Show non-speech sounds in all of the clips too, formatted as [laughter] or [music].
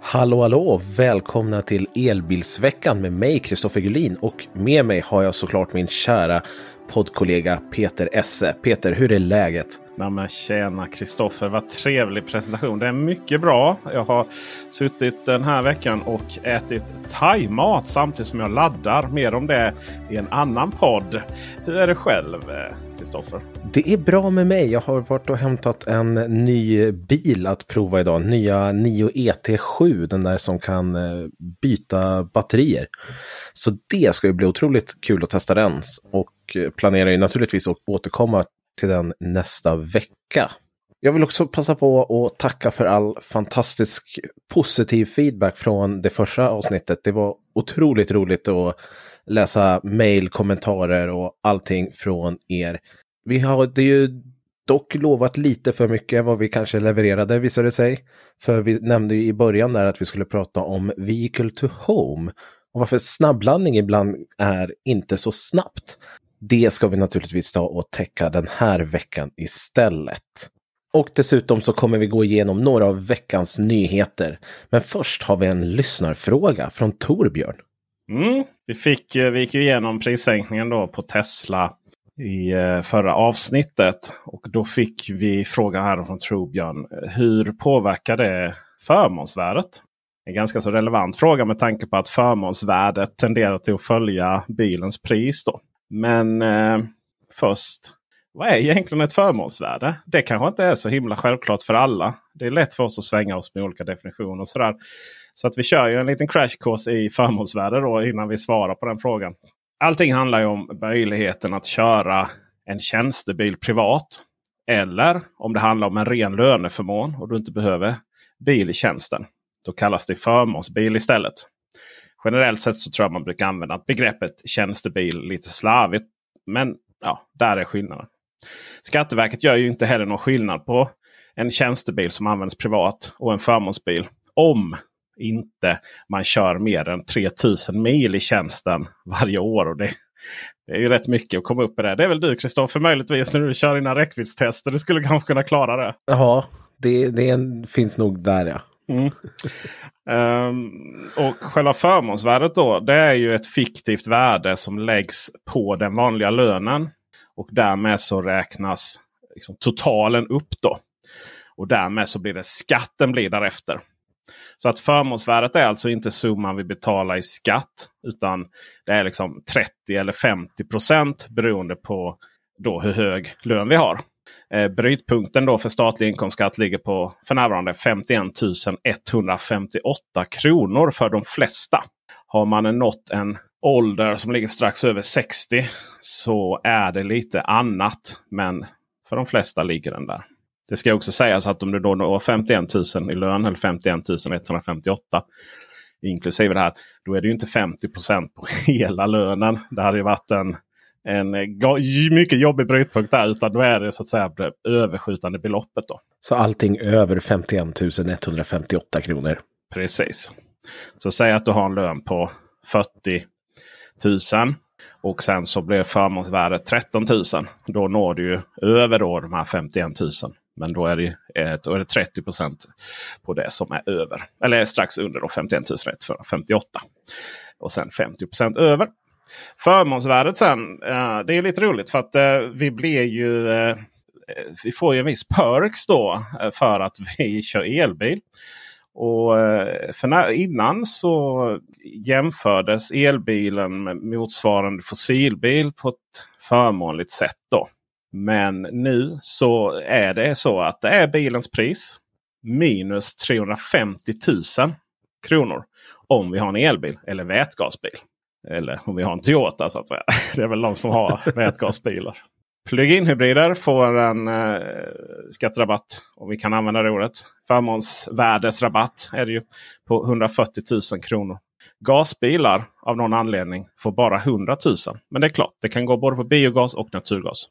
Hallå hallå! Välkomna till Elbilsveckan med mig, Kristoffer Gullin. Och med mig har jag såklart min kära poddkollega Peter Esse. Peter, hur är läget? Nej men tjena Kristoffer, vad trevlig presentation. Det är mycket bra. Jag har suttit den här veckan och ätit thaimat samtidigt som jag laddar. Mer om det i en annan podd. Hur är det själv Kristoffer? Det är bra med mig. Jag har varit och hämtat en ny bil att prova idag. Nya Nio ET7, den där som kan eh, byta batterier. Så det ska ju bli otroligt kul att testa den. Och eh, planerar ju naturligtvis att återkomma till den nästa vecka. Jag vill också passa på att tacka för all fantastisk positiv feedback från det första avsnittet. Det var otroligt roligt att läsa mejl, kommentarer och allting från er. Vi hade ju dock lovat lite för mycket vad vi kanske levererade visade det sig. För vi nämnde ju i början där att vi skulle prata om Vehicle to Home. Och varför snabblandning ibland är inte så snabbt. Det ska vi naturligtvis ta och täcka den här veckan istället. Och dessutom så kommer vi gå igenom några av veckans nyheter. Men först har vi en lyssnarfråga från Torbjörn. Mm, vi, fick, eh, vi gick ju igenom prissänkningen då på Tesla i eh, förra avsnittet. Och då fick vi frågan här från Torbjörn. Hur påverkar det förmånsvärdet? En ganska så relevant fråga med tanke på att förmånsvärdet tenderar till att följa bilens pris. Då. Men eh, först, vad är egentligen ett förmånsvärde? Det kanske inte är så himla självklart för alla. Det är lätt för oss att svänga oss med olika definitioner. Och sådär. Så att vi kör ju en liten crash course i förmånsvärde då innan vi svarar på den frågan. Allting handlar ju om möjligheten att köra en tjänstebil privat. Eller om det handlar om en ren löneförmån och du inte behöver bil i tjänsten. Då kallas det förmånsbil istället. Generellt sett så tror jag man brukar använda begreppet tjänstebil lite slarvigt. Men ja, där är skillnaden. Skatteverket gör ju inte heller någon skillnad på en tjänstebil som används privat och en förmånsbil. Om inte man kör mer än 3000 mil i tjänsten varje år. Och det, det är ju rätt mycket att komma upp i det. Det är väl du Kristoffer möjligtvis när du kör dina räckviddstester. Du skulle kanske kunna klara det. Ja, det, det finns nog där ja. Mm. um, och själva förmånsvärdet då. Det är ju ett fiktivt värde som läggs på den vanliga lönen. Och därmed så räknas liksom totalen upp då. Och därmed så blir det skatten blir därefter. Så att förmånsvärdet är alltså inte summan vi betalar i skatt. Utan det är liksom 30 eller 50 procent beroende på då hur hög lön vi har. Eh, brytpunkten då för statlig inkomstskatt ligger på för närvarande 51 158 kronor för de flesta. Har man nått en ålder som ligger strax över 60 så är det lite annat. Men för de flesta ligger den där. Det ska också sägas att om du då når 51 000 i lön eller 51 158 inklusive det här. Då är det ju inte 50% på [laughs] hela lönen. Det hade ju varit en en mycket jobbig brytpunkt där. Utan då är det så att säga det överskjutande beloppet. Då. Så allting över 51 158 kronor? Precis. Så säg att du har en lön på 40 000. Och sen så blir förmånsvärdet 13 000. Då når du ju över då de här 51 000. Men då är det, då är det 30% på det som är över. Eller strax under då 51 158. Och sen 50% över. Förmånsvärdet sen, eh, det är lite roligt för att eh, vi blir ju eh, vi får ju en viss perks då eh, för att vi kör elbil. Och eh, för när, innan så jämfördes elbilen med motsvarande fossilbil på ett förmånligt sätt. då. Men nu så är det så att det är bilens pris minus 350 000 kronor om vi har en elbil eller vätgasbil. Eller om vi har en Toyota så att säga. [laughs] Det är väl de som har vätgasbilar. Plug-in hybrider får en eh, skatterabatt, om vi kan använda det ordet. Förmånsvärdesrabatt är det ju på 140 000 kronor. Gasbilar av någon anledning får bara 100 000. Men det är klart, det kan gå både på biogas och naturgas.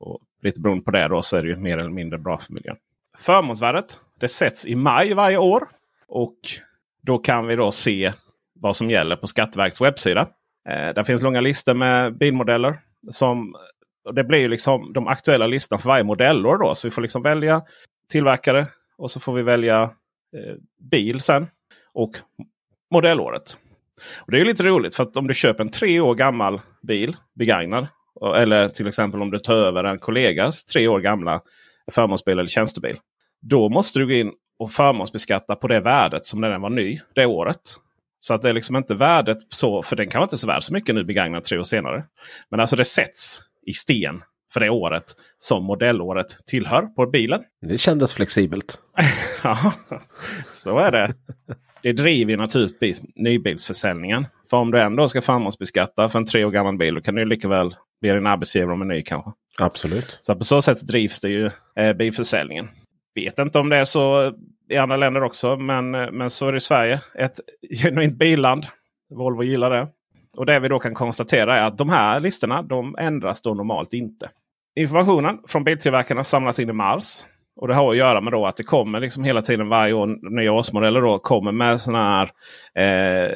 Och lite beroende på det då så är det ju mer eller mindre bra för miljön. Förmånsvärdet det sätts i maj varje år. Och då kan vi då se vad som gäller på Skatteverkets webbsida. Eh, där finns långa listor med bilmodeller. Som, det blir liksom de aktuella listorna för varje modellår. Då. Så vi får liksom välja tillverkare och så får vi välja eh, bil sen. Och modellåret. Och Det är lite roligt för att om du köper en tre år gammal bil begagnad. Eller till exempel om du tar över en kollegas tre år gamla förmånsbil eller tjänstebil. Då måste du gå in och förmånsbeskatta på det värdet som när den var ny det året. Så att det är liksom inte värdet så, för den kan vara inte så värd så mycket nu begagnad tre år senare. Men alltså det sätts i sten för det året som modellåret tillhör på bilen. Det kändes flexibelt. [laughs] ja, så är det. Det driver naturligtvis nybilsförsäljningen. För om du ändå ska förmånsbeskatta för en tre år gammal bil då kan du lika väl be din arbetsgivare om en ny kanske. Absolut. Så på så sätt drivs det ju eh, bilförsäljningen. Vet inte om det är så i andra länder också. Men, eh, men så är det i Sverige. Ett genuint billand. Volvo gillar det. Och det vi då kan konstatera är att de här listorna de ändras då normalt inte. Informationen från biltillverkarna samlas in i mars. Och det har att göra med då att det kommer liksom hela tiden varje år nya årsmodeller då kommer med sådana här eh,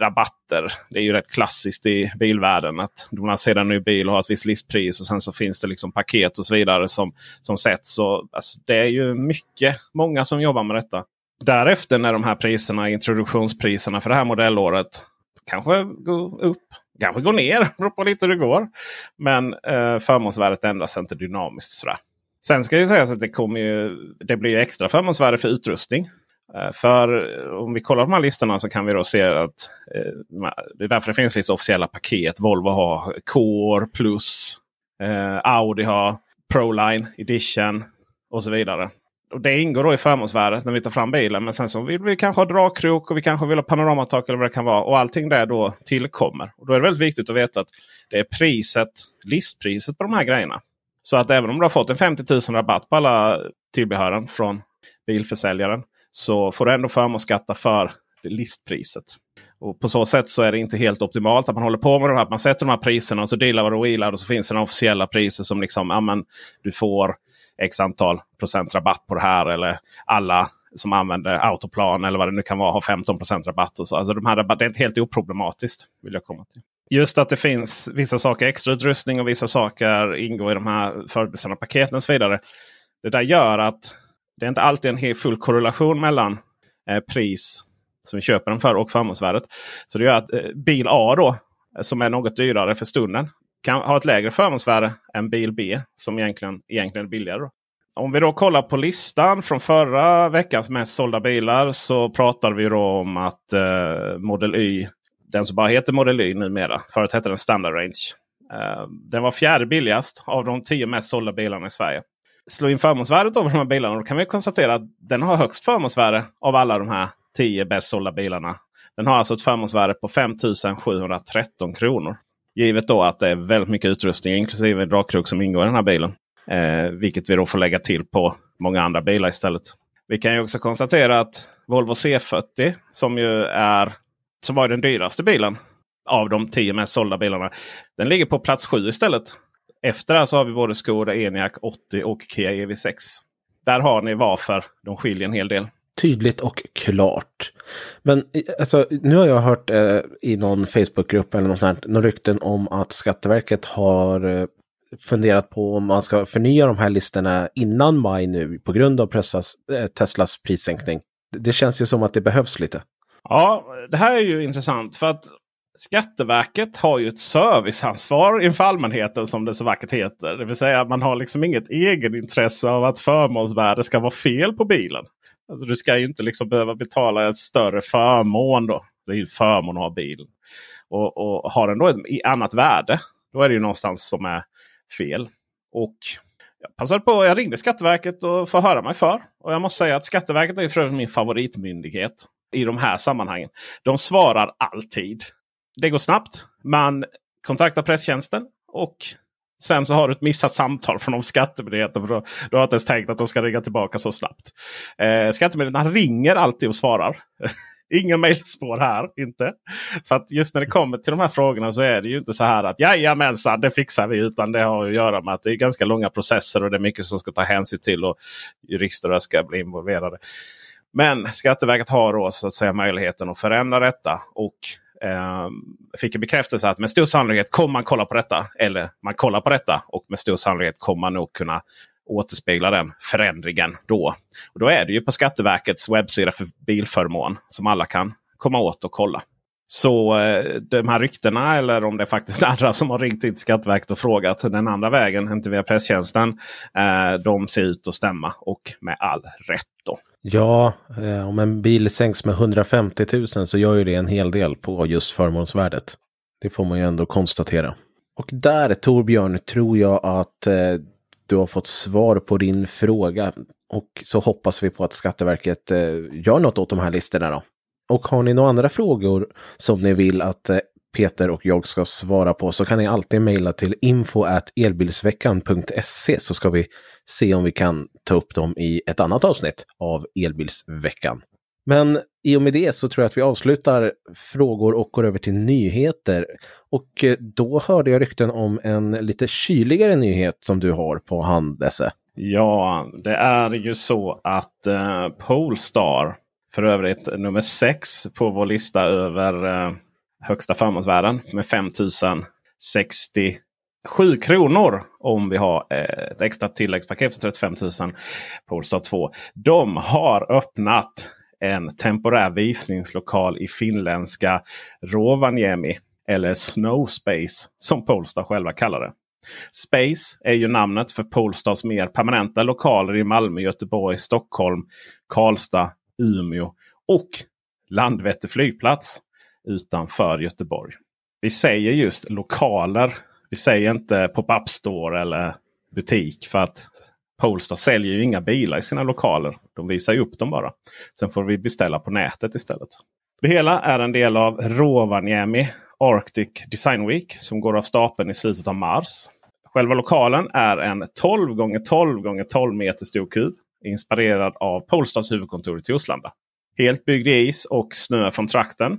rabatter. Det är ju rätt klassiskt i bilvärlden att man lanserar en ny bil och har ett visst listpris och sen så finns det liksom paket och så vidare som, som sätts. Så, alltså, det är ju mycket, många som jobbar med detta. Därefter när de här priserna, introduktionspriserna för det här modellåret kanske går upp, kanske går ner. [laughs] Beror på lite hur det går. Men eh, förmånsvärdet ändras inte dynamiskt. Sådär. Sen ska ju sägas att det, kommer ju, det blir extra förmånsvärde för utrustning. Eh, för eh, om vi kollar på de här listorna så kan vi då se att eh, det är därför det finns lite officiella paket. Volvo har Core Plus. Audi har Proline Edition och så vidare. Och Det ingår då i förmånsvärdet när vi tar fram bilen. Men sen så vill vi kanske ha dragkrok och vi kanske vill ha panoramatak eller vad det kan vara. Och allting där då tillkommer. Och Då är det väldigt viktigt att veta att det är priset, listpriset på de här grejerna. Så att även om du har fått en 50 000 rabatt på alla tillbehören från bilförsäljaren så får du ändå förmånsskatta för listpriset. Och På så sätt så är det inte helt optimalt att man håller på med det här. Att man sätter de här priserna och så dealar och wheelar och så finns det några officiella priser som liksom, amen, du får x antal procent rabatt på det här. Eller alla som använder autoplan eller vad det nu kan vara har 15% rabatt. Och så. Alltså de här, det är inte helt oproblematiskt. vill jag komma till. Just att det finns vissa saker extrautrustning och vissa saker ingår i de här förbeställda paketen och så vidare. Det där gör att det är inte alltid en full korrelation mellan eh, pris som vi köper den för och förmånsvärdet. Så det gör att eh, bil A då, som är något dyrare för stunden, kan ha ett lägre förmånsvärde än bil B som egentligen, egentligen är billigare. Då. Om vi då kollar på listan från förra veckans mest sålda bilar så pratar vi då om att eh, Model Y, den som bara heter Model Y numera, förut hette den Standard Range. Eh, den var fjärde billigast av de tio mest sålda bilarna i Sverige slå in förmånsvärdet av de här bilarna. Då kan vi konstatera att den har högst förmånsvärde av alla de här 10 bäst sålda bilarna. Den har alltså ett förmånsvärde på 5 713 kronor. Givet då att det är väldigt mycket utrustning inklusive dragkrok som ingår i den här bilen. Eh, vilket vi då får lägga till på många andra bilar istället. Vi kan ju också konstatera att Volvo C40 som ju är som var den dyraste bilen av de tio mest sålda bilarna. Den ligger på plats sju istället. Efter det så har vi både Skoda Enyaq 80 och Kia EV6. Där har ni varför de skiljer en hel del. Tydligt och klart. Men alltså, nu har jag hört eh, i någon Facebookgrupp eller något sånt, någon rykten om att Skatteverket har eh, funderat på om man ska förnya de här listorna innan maj nu på grund av pressas, eh, Teslas prissänkning. Det känns ju som att det behövs lite. Ja, det här är ju intressant för att Skatteverket har ju ett serviceansvar inför allmänheten som det så vackert heter. Det vill säga man har liksom inget egenintresse av att förmånsvärde ska vara fel på bilen. Alltså du ska ju inte liksom behöva betala ett större förmån. Då. Det är ju förmån att ha bilen. Och, och har den då ett annat värde. Då är det ju någonstans som är fel. Och jag passade på, jag ringde Skatteverket och får höra mig för. Och jag måste säga att Skatteverket är för min favoritmyndighet i de här sammanhangen. De svarar alltid. Det går snabbt. Man kontaktar presstjänsten och sen så har du ett missat samtal från Skattemyndigheten. För då, då har inte ens tänkt att de ska ringa tillbaka så snabbt. Eh, Skattemyndigheten ringer alltid och svarar. [laughs] Inga mejlspår här. inte. För att just när det kommer till de här frågorna så är det ju inte så här att jajamensan det fixar vi. Utan det har att göra med att det är ganska långa processer och det är mycket som ska ta hänsyn till. Och jurister ska bli involverade. Men Skatteverket har då så att säga möjligheten att förändra detta. Och eh, fick en bekräftelse att med stor sannolikhet kommer man kolla på detta. Eller man kollar på detta och med stor sannolikhet kommer man nog kunna återspegla den förändringen då. Och Då är det ju på Skatteverkets webbsida för bilförmån som alla kan komma åt och kolla. Så eh, de här ryktena eller om det är faktiskt [laughs] andra som har ringt in till Skatteverket och frågat den andra vägen, inte via presstjänsten. Eh, de ser ut att stämma och med all rätt. Då. Ja, eh, om en bil sänks med 150 000 så gör ju det en hel del på just förmånsvärdet. Det får man ju ändå konstatera. Och där Torbjörn tror jag att eh, du har fått svar på din fråga. Och så hoppas vi på att Skatteverket eh, gör något åt de här listorna då. Och har ni några andra frågor som ni vill att eh, Peter och jag ska svara på så kan ni alltid mejla till info elbilsveckan.se så ska vi se om vi kan ta upp dem i ett annat avsnitt av Elbilsveckan. Men i och med det så tror jag att vi avslutar frågor och går över till nyheter. Och eh, då hörde jag rykten om en lite kyligare nyhet som du har på hand, Esse. Ja, det är ju så att eh, Polestar, för övrigt nummer sex på vår lista över eh, högsta förmånsvärden med 5067 kronor om vi har eh, ett extra tilläggspaket för 35 000 Polestar 2. De har öppnat en temporär visningslokal i finländska Rovaniemi. Eller Snow Space som Polestar själva kallar det. Space är ju namnet för Polestars mer permanenta lokaler i Malmö, Göteborg, Stockholm, Karlstad, Umeå och Landvetter flygplats utanför Göteborg. Vi säger just lokaler. Vi säger inte pop-up store eller butik. För att Polestar säljer ju inga bilar i sina lokaler. De visar ju upp dem bara. Sen får vi beställa på nätet istället. Det hela är en del av Rovaniemi Arctic Design Week som går av stapeln i slutet av mars. Själva lokalen är en 12 x 12 x 12 meter stor kub. Inspirerad av Polestars huvudkontor i Torslanda. Helt byggd i is och snö från trakten.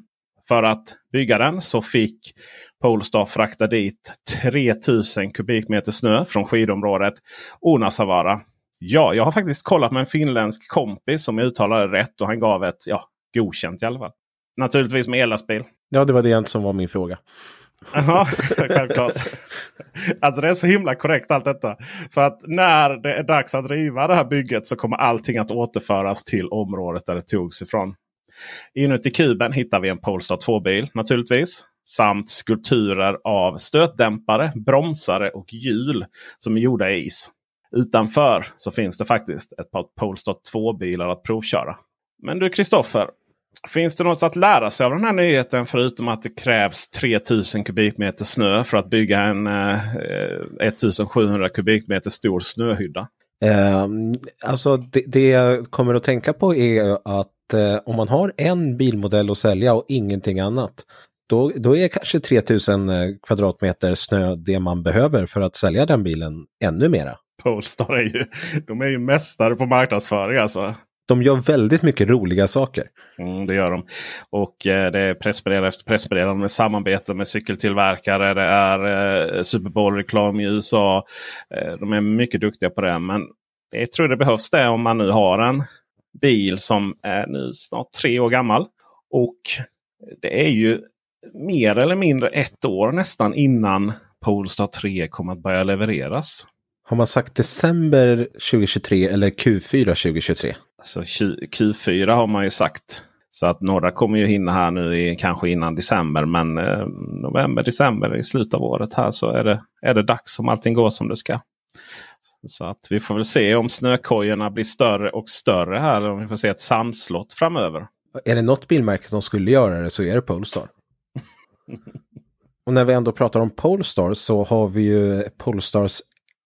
För att bygga den så fick Polestar frakta dit 3000 kubikmeter snö från skidområdet Onasavara. Ja, jag har faktiskt kollat med en finländsk kompis som uttalade rätt och han gav ett ja, godkänt i alla fall. Naturligtvis med ellastbil. Ja, det var det som var min fråga. Ja, [laughs] självklart. Alltså det är så himla korrekt allt detta. För att när det är dags att riva det här bygget så kommer allting att återföras till området där det togs ifrån. Inuti kuben hittar vi en Polestar 2-bil naturligtvis. Samt skulpturer av stötdämpare, bromsare och hjul som är gjorda i is. Utanför så finns det faktiskt ett par Polestar 2-bilar att provköra. Men du Kristoffer, Finns det något att lära sig av den här nyheten förutom att det krävs 3000 kubikmeter snö för att bygga en eh, eh 1700 kubikmeter stor snöhydda? Eh, alltså det, det, jag kommer att tänka på är att eh, om man har en bilmodell att sälja och ingenting annat. Då, då är kanske 3000 eh, kvadratmeter snö det man behöver för att sälja den bilen ännu mera. Polestar är ju, de är ju mästare på marknadsföring alltså de gör väldigt mycket roliga saker. Mm, det gör de. Och eh, det är pressmeddelande efter pressmeddelande med samarbete med cykeltillverkare. Det är eh, Super Bowl-reklam i USA. Eh, de är mycket duktiga på det. Men jag tror det behövs det om man nu har en bil som är nu snart tre år gammal. Och det är ju mer eller mindre ett år nästan innan Polestar 3 kommer att börja levereras. Har man sagt december 2023 eller Q4 2023? Alltså Q4 har man ju sagt. Så att några kommer ju hinna här nu i, kanske innan december. Men eh, november, december i slutet av året här så är det, är det dags om allting går som det ska. Så att vi får väl se om snökojorna blir större och större här. Om vi får se ett sandslott framöver. Är det något bilmärke som skulle göra det så är det Polestar. [laughs] och när vi ändå pratar om Polestar så har vi ju Polestars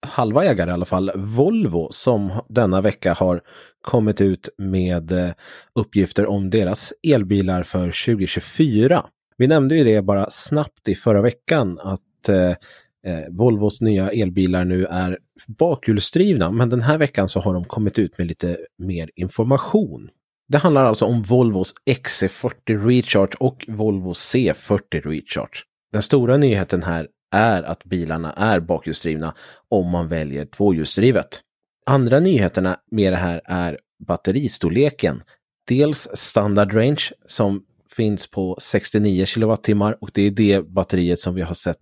halva ägare i alla fall, Volvo, som denna vecka har kommit ut med eh, uppgifter om deras elbilar för 2024. Vi nämnde ju det bara snabbt i förra veckan att eh, eh, Volvos nya elbilar nu är bakhjulsdrivna, men den här veckan så har de kommit ut med lite mer information. Det handlar alltså om Volvos XC40 Recharge och Volvo C40 Recharge. Den stora nyheten här är att bilarna är bakhjulsdrivna om man väljer tvåhjulsdrivet. Andra nyheterna med det här är batteristorleken. Dels standard range som finns på 69 kilowattimmar och det är det batteriet som vi har sett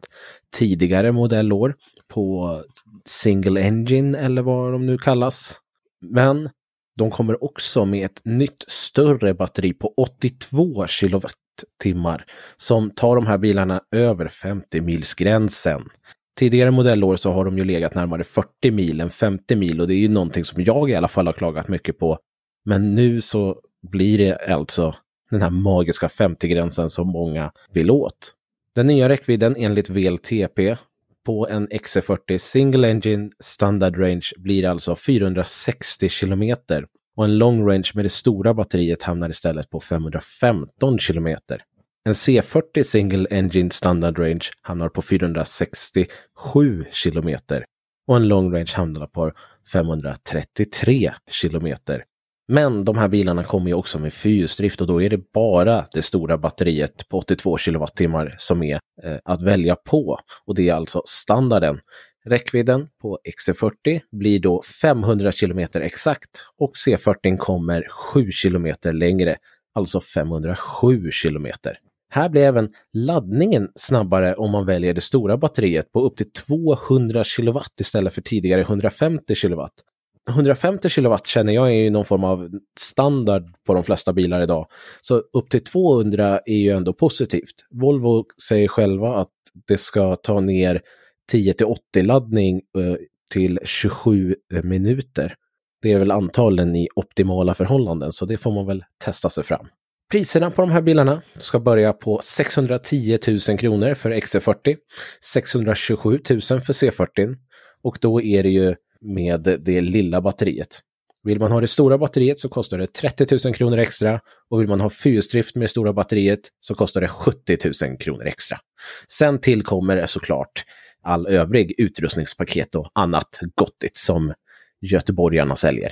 tidigare modellår på single engine eller vad de nu kallas. Men de kommer också med ett nytt större batteri på 82 kilowattimmar som tar de här bilarna över 50 milsgränsen. Tidigare modellår så har de ju legat närmare 40 mil än 50 mil och det är ju någonting som jag i alla fall har klagat mycket på. Men nu så blir det alltså den här magiska 50-gränsen som många vill åt. Den nya räckvidden enligt VLTP på en XC40 Single Engine Standard Range blir alltså 460 kilometer och en long range med det stora batteriet hamnar istället på 515 kilometer. En C40 Single Engine Standard Range hamnar på 467 kilometer och en long range hamnar på 533 kilometer. Men de här bilarna kommer ju också med fyrhjulsdrift och då är det bara det stora batteriet på 82 kilowattimmar som är eh, att välja på. Och det är alltså standarden. Räckvidden på XC40 blir då 500 kilometer exakt och C40 kommer 7 kilometer längre, alltså 507 kilometer. Här blir även laddningen snabbare om man väljer det stora batteriet på upp till 200 kilowatt istället för tidigare 150 kilowatt. 150 kilowatt känner jag är någon form av standard på de flesta bilar idag. Så upp till 200 är ju ändå positivt. Volvo säger själva att det ska ta ner 10 till 80 laddning eh, till 27 eh, minuter. Det är väl antalen i optimala förhållanden, så det får man väl testa sig fram. Priserna på de här bilarna ska börja på 610 000 kronor för XC40, 627 000 för C40 och då är det ju med det lilla batteriet. Vill man ha det stora batteriet så kostar det 30 000 kronor extra och vill man ha fyrhjulsdrift med det stora batteriet så kostar det 70 000 kronor extra. Sen tillkommer det såklart all övrig utrustningspaket och annat gottigt som göteborgarna säljer.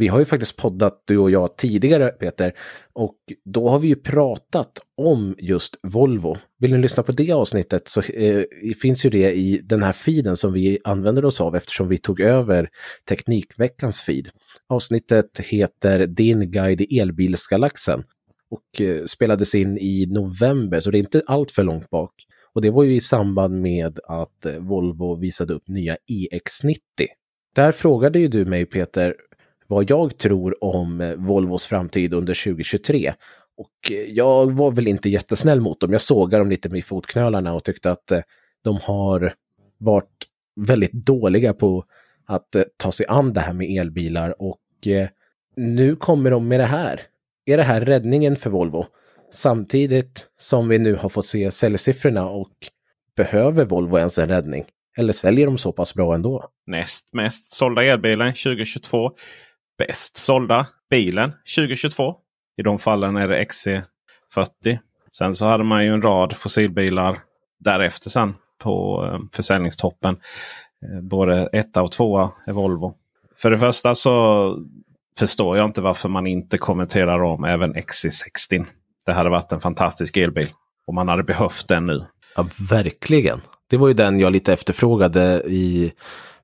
Vi har ju faktiskt poddat du och jag tidigare Peter och då har vi ju pratat om just Volvo. Vill ni lyssna på det avsnittet så eh, finns ju det i den här feeden som vi använder oss av eftersom vi tog över Teknikveckans feed. Avsnittet heter Din guide i elbilsgalaxen och eh, spelades in i november så det är inte allt för långt bak. Och det var ju i samband med att eh, Volvo visade upp nya EX90. Där frågade ju du mig Peter vad jag tror om eh, Volvos framtid under 2023. Och eh, jag var väl inte jättesnäll mot dem. Jag sågade dem lite med fotknölarna och tyckte att eh, de har varit väldigt dåliga på att ta sig an det här med elbilar och nu kommer de med det här. Är det här räddningen för Volvo? Samtidigt som vi nu har fått se säljsiffrorna och behöver Volvo ens en räddning? Eller säljer de så pass bra ändå? Näst mest sålda elbilen 2022. Bäst sålda bilen 2022. I de fallen är det XC40. Sen så hade man ju en rad fossilbilar därefter sen på eh, försäljningstoppen. Eh, både etta och tvåa är Volvo. För det första så förstår jag inte varför man inte kommenterar om även XC60. Det hade varit en fantastisk elbil. Och man hade behövt den nu. Ja, verkligen. Det var ju den jag lite efterfrågade i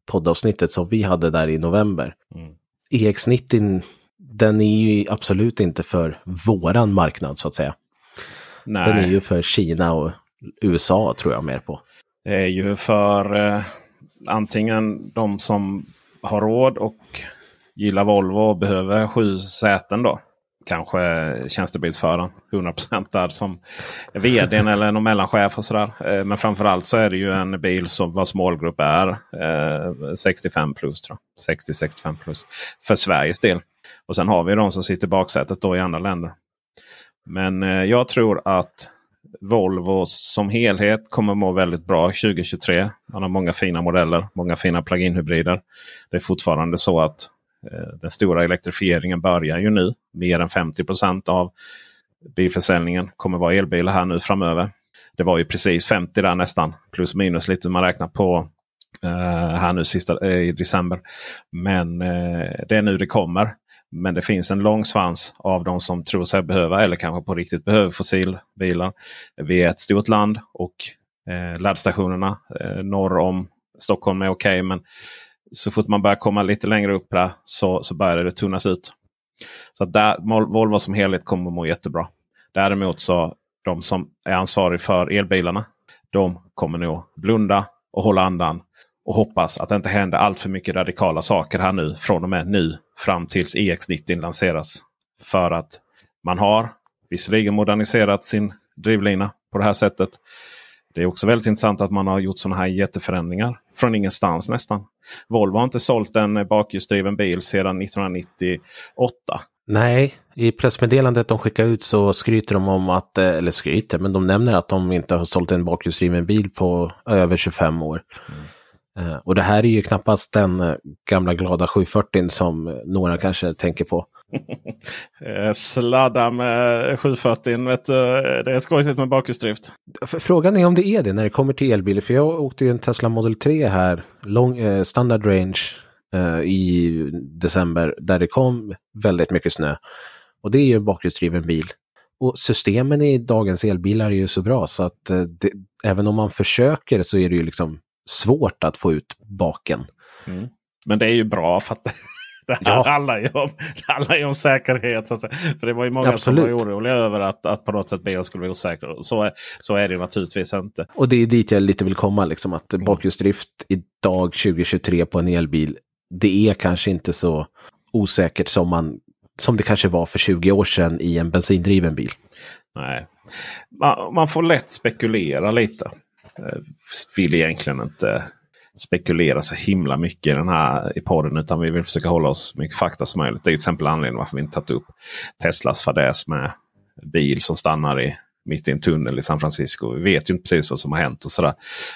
poddavsnittet som vi hade där i november. Mm. EX90 den är ju absolut inte för våran marknad så att säga. Nej. Den är ju för Kina och USA tror jag mer på. Det är ju för eh, antingen de som har råd och gillar Volvo och behöver sju säten då. Kanske tjänstebilsföraren 100% där som vdn eller någon mellanchef och sådär. Eh, men framförallt så är det ju en bil som vars målgrupp är eh, 65 plus. 60-65 plus för Sveriges del. Och sen har vi de som sitter i baksätet då i andra länder. Men eh, jag tror att Volvo som helhet kommer må väldigt bra 2023. Man har många fina modeller, många fina plug-in hybrider. Det är fortfarande så att Eh, den stora elektrifieringen börjar ju nu. Mer än 50% av bilförsäljningen kommer vara elbilar här nu framöver. Det var ju precis 50 där nästan. Plus minus lite man räknar på eh, här nu sista eh, i december. Men eh, det är nu det kommer. Men det finns en lång svans av de som tror sig behöva eller kanske på riktigt behöver fossilbilar. Vi är ett stort land och eh, laddstationerna eh, norr om Stockholm är okej. Okay, men så fort man börjar komma lite längre upp där så, så börjar det tunnas ut. Så där, Volvo som helhet kommer att må jättebra. Däremot så de som är ansvariga för elbilarna. De kommer nog blunda och hålla andan och hoppas att det inte händer allt för mycket radikala saker här nu från och med nu fram tills EX90 lanseras. För att man har visserligen moderniserat sin drivlina på det här sättet. Det är också väldigt intressant att man har gjort sådana här jätteförändringar från ingenstans nästan. Volvo har inte sålt en bakhjulsdriven bil sedan 1998. Nej, i pressmeddelandet de skickar ut så skryter de om att, eh, eller skryter, men de nämner att de inte har sålt en bakhjulsdriven bil på över 25 år. Mm. Eh, och det här är ju knappast den eh, gamla glada 740 som några kanske tänker på. [laughs] Eh, sladda med 740, vet du, det är skojigt med bakhjulsdrift. Frågan är om det är det när det kommer till elbilar. För jag åkte ju en Tesla Model 3 här, lång, eh, standard range eh, i december, där det kom väldigt mycket snö. Och det är ju en bakhjulsdriven bil. Och systemen i dagens elbilar är ju så bra så att eh, det, även om man försöker så är det ju liksom svårt att få ut baken. Mm. Men det är ju bra för att det ja. handlar, ju om, det handlar om säkerhet. Så att säga. För det var ju många Absolut. som var oroliga över att, att på något sätt bilen skulle vara osäker. Så, så är det naturligtvis inte. Och det är dit jag lite vill komma. Liksom, att mm. bakhjulsdrift idag 2023 på en elbil. Det är kanske inte så osäkert som, man, som det kanske var för 20 år sedan i en bensindriven bil. Nej, man, man får lätt spekulera lite. Eh, vill egentligen inte spekulera så himla mycket i den här i podden. Utan vi vill försöka hålla oss så mycket fakta som möjligt. Det är till exempel anledningen varför vi inte tagit upp Teslas fadäs med bil som stannar i, mitt i en tunnel i San Francisco. Vi vet ju inte precis vad som har hänt och sådär.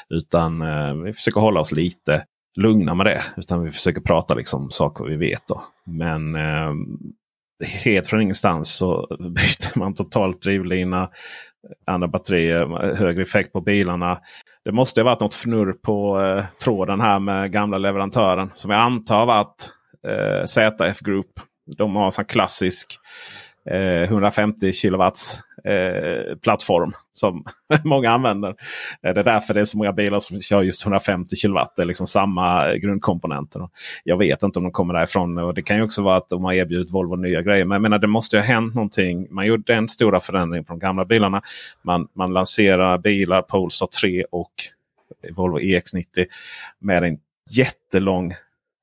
Utan eh, vi försöker hålla oss lite lugna med det. Utan vi försöker prata liksom saker vi vet. Då. Men eh, helt från ingenstans så [laughs] byter man totalt drivlina andra batterier, högre effekt på bilarna. Det måste ha varit något fnurr på eh, tråden här med gamla leverantören. Som jag antar varit eh, ZF Group. De har en klassisk eh, 150 kilowatts eh, plattform som [laughs] många använder. Eh, det är därför det är så många bilar som kör just 150 kilowatt. Det är liksom samma grundkomponenter. Jag vet inte om de kommer därifrån. Och det kan ju också vara att de har erbjudit Volvo nya grejer. Men jag menar det måste ju ha hänt någonting. Man gjorde en stora förändring på de gamla bilarna. Man, man lanserar bilar, Polestar 3 och Volvo EX90 med en jättelång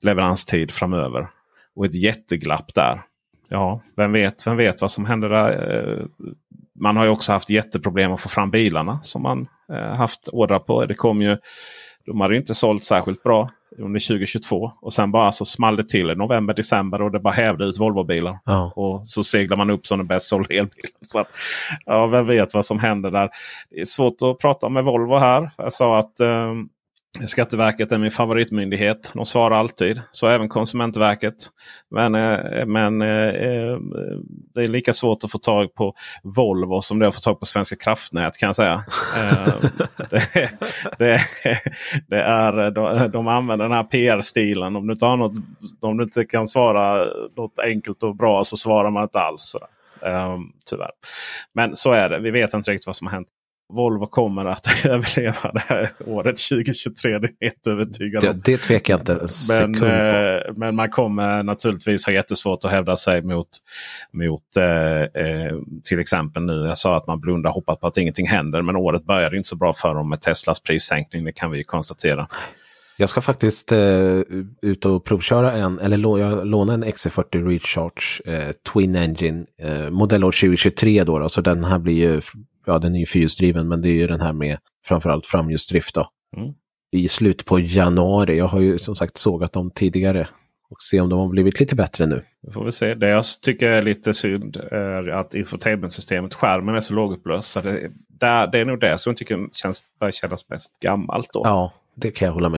leveranstid framöver. Och ett jätteglapp där ja, vem vet, vem vet vad som händer där. Eh, man har ju också haft jätteproblem att få fram bilarna som man eh, haft ordrar på. Det kom ju, de hade inte sålt särskilt bra under 2022. Och sen bara så small det till i november, december och det bara hävde ut Volvobilar. Ja. Och så seglar man upp som den bäst sålda elbilen. Så att, ja, vem vet vad som händer där. Det är svårt att prata med Volvo här. Jag sa att eh, Skatteverket är min favoritmyndighet. De svarar alltid. Så även Konsumentverket. Men, eh, men eh, eh, det är lika svårt att få tag på Volvo som det är att få tag på Svenska kraftnät kan jag säga. det, [laughs] det, det, är, de, de använder den här PR-stilen. Om du, inte har något, om du inte kan svara något enkelt och bra så svarar man inte alls. Um, tyvärr. Men så är det. Vi vet inte riktigt vad som har hänt. Volvo kommer att [laughs] överleva det här året 2023. Det är helt övertygad om. Det, det tvekar jag inte men, eh, men man kommer naturligtvis ha jättesvårt att hävda sig mot, mot eh, eh, till exempel nu. Jag sa att man blundar och hoppas på att ingenting händer. Men året började inte så bra för dem med Teslas prissänkning. Det kan vi konstatera. Jag ska faktiskt eh, ut och provköra en, eller lå, jag låna en XC40 Recharge eh, Twin Engine eh, modellår 2023 då, då. Så den här blir ju, ja den är ju fyrhjulsdriven men det är ju den här med framförallt framhjulsdrift då. Mm. I slutet på januari. Jag har ju som sagt sågat dem tidigare och se om de har blivit lite bättre nu. Det får vi se. Det jag tycker är lite synd är att infotainmentsystemet, skärmen är så lågupplöst. Det, det är nog det som jag tycker känns, börjar kännas mest gammalt. Då. Ja, det kan jag hålla med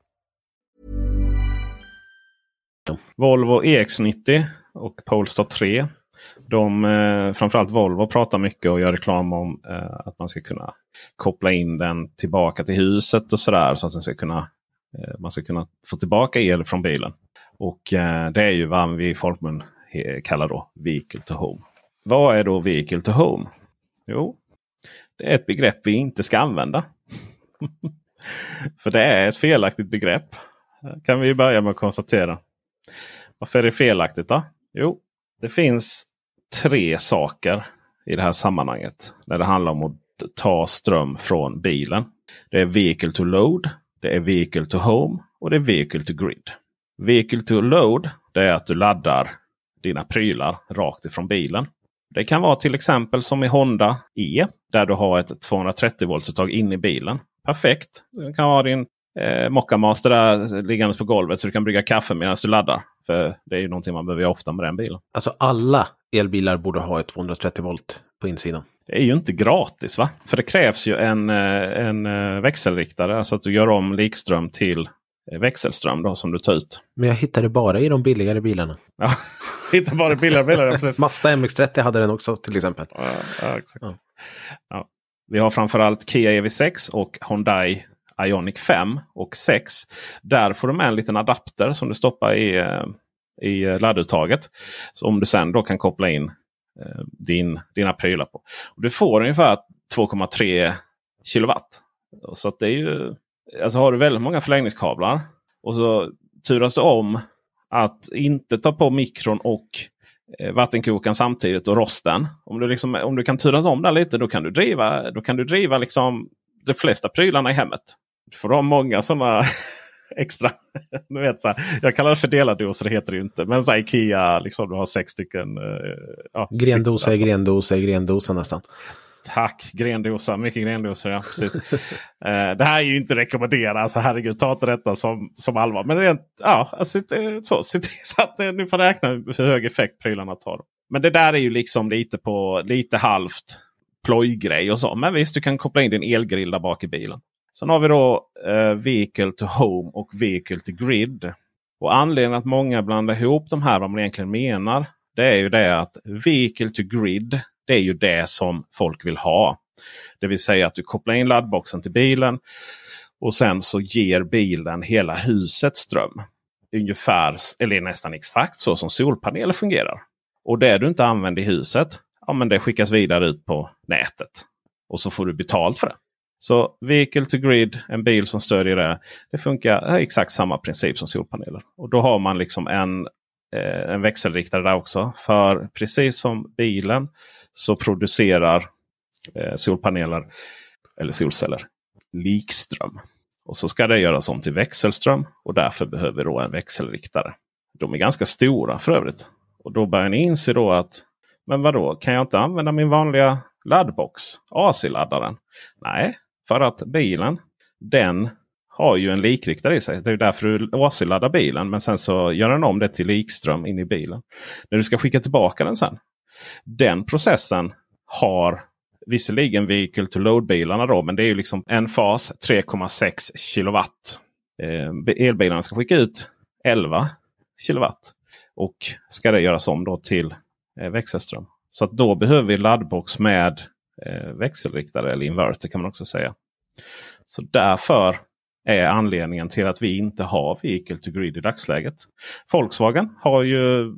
Volvo EX90 och Polestar 3. De, eh, framförallt Volvo pratar mycket och gör reklam om eh, att man ska kunna koppla in den tillbaka till huset och sådär. Så att den ska kunna, eh, man ska kunna få tillbaka el från bilen. Och eh, det är ju vad vi i folkmun kallar då Vehicle to Home. Vad är då Vehicle to Home? Jo, det är ett begrepp vi inte ska använda. [laughs] För det är ett felaktigt begrepp. Kan vi börja med att konstatera. Varför är det felaktigt då? Jo, det finns tre saker i det här sammanhanget. När det handlar om att ta ström från bilen. Det är Vehicle to Load, det är Vehicle to Home och det är Vehicle to Grid. Vehicle to Load det är att du laddar dina prylar rakt ifrån bilen. Det kan vara till exempel som i Honda E där du har ett 230 volts-uttag in i bilen. Perfekt! Du kan ha din eh, Mockamaster där liggandes på golvet så du kan brygga kaffe medan du laddar. För det är ju någonting man behöver ofta med den bilen. Alltså alla elbilar borde ha ett 230 volt på insidan. Det är ju inte gratis va? För det krävs ju en, eh, en eh, växelriktare. Alltså att du gör om likström till eh, växelström då, som du tar ut. Men jag hittade bara i de billigare bilarna. Ja, [laughs] hittade bara i billigare bilar. Precis. Mazda MX30 hade den också till exempel. Ja, ja exakt. Ja. Ja. Vi har framförallt Kia EV6 och Hyundai Ionic 5 och 6. Där får du med en liten adapter som du stoppar i, eh, i ladduttaget. Så om du sen då kan koppla in eh, din, dina prylar på. Du får ungefär 2,3 kilowatt. Så att det är ju, alltså har du väldigt många förlängningskablar och så turas du om att inte ta på mikron och eh, vattenkokaren samtidigt och rosten. Om du, liksom, om du kan turas om där lite då kan du driva, då kan du driva liksom de flesta prylarna i hemmet. Du får ha många sådana [laughs] extra. du vet, så här, jag kallar det för delardoser, det heter det ju inte. Men så här, Ikea, liksom, du har sex stycken. Uh, ja, grendosa är grendosa är grendosa nästan. Tack! Grendosa, mycket grendosa. Ja, precis. uh, [laughs] det här är ju inte rekommenderat. Alltså, herregud, ta inte detta som, som allvar. Men rent, ja, alltså, så, se till [laughs] så att ni får räkna hur hög effekt prylarna tar. Men det där är ju liksom lite på lite halvt plojgrej och så. Men visst, du kan koppla in din elgrill där bak i bilen. Sen har vi då eh, Vehicle to Home och Vehicle to Grid. Och anledningen att många blandar ihop de här, vad man egentligen menar. Det är ju det att Vehicle to Grid, det är ju det som folk vill ha. Det vill säga att du kopplar in laddboxen till bilen. Och sen så ger bilen hela huset ström. Ungefär, eller nästan exakt så som solpaneler fungerar. Och det du inte använder i huset, ja men det skickas vidare ut på nätet. Och så får du betalt för det. Så Vehicle to Grid, en bil som stödjer det. Det funkar exakt samma princip som solpaneler. Och då har man liksom en, eh, en växelriktare där också. För precis som bilen så producerar eh, solpaneler eller solceller likström. Och så ska det göras om till växelström och därför behöver vi då en växelriktare. De är ganska stora för övrigt. Och då börjar ni inse då att men vadå, kan jag inte använda min vanliga laddbox? AC-laddaren? Nej, för att bilen den har ju en likriktare i sig. Det är därför du AC-laddar bilen. Men sen så gör den om det till likström in i bilen. När du ska skicka tillbaka den sen. Den processen har visserligen vehicle to load-bilarna då, men det är ju liksom en fas 3,6 kilowatt. Eh, elbilarna ska skicka ut 11 kilowatt. Och ska det göras om då till eh, växelström. Så att då behöver vi laddbox med Eh, växelriktare eller inverter kan man också säga. Så därför är anledningen till att vi inte har vehicle to grid i dagsläget. Volkswagen har ju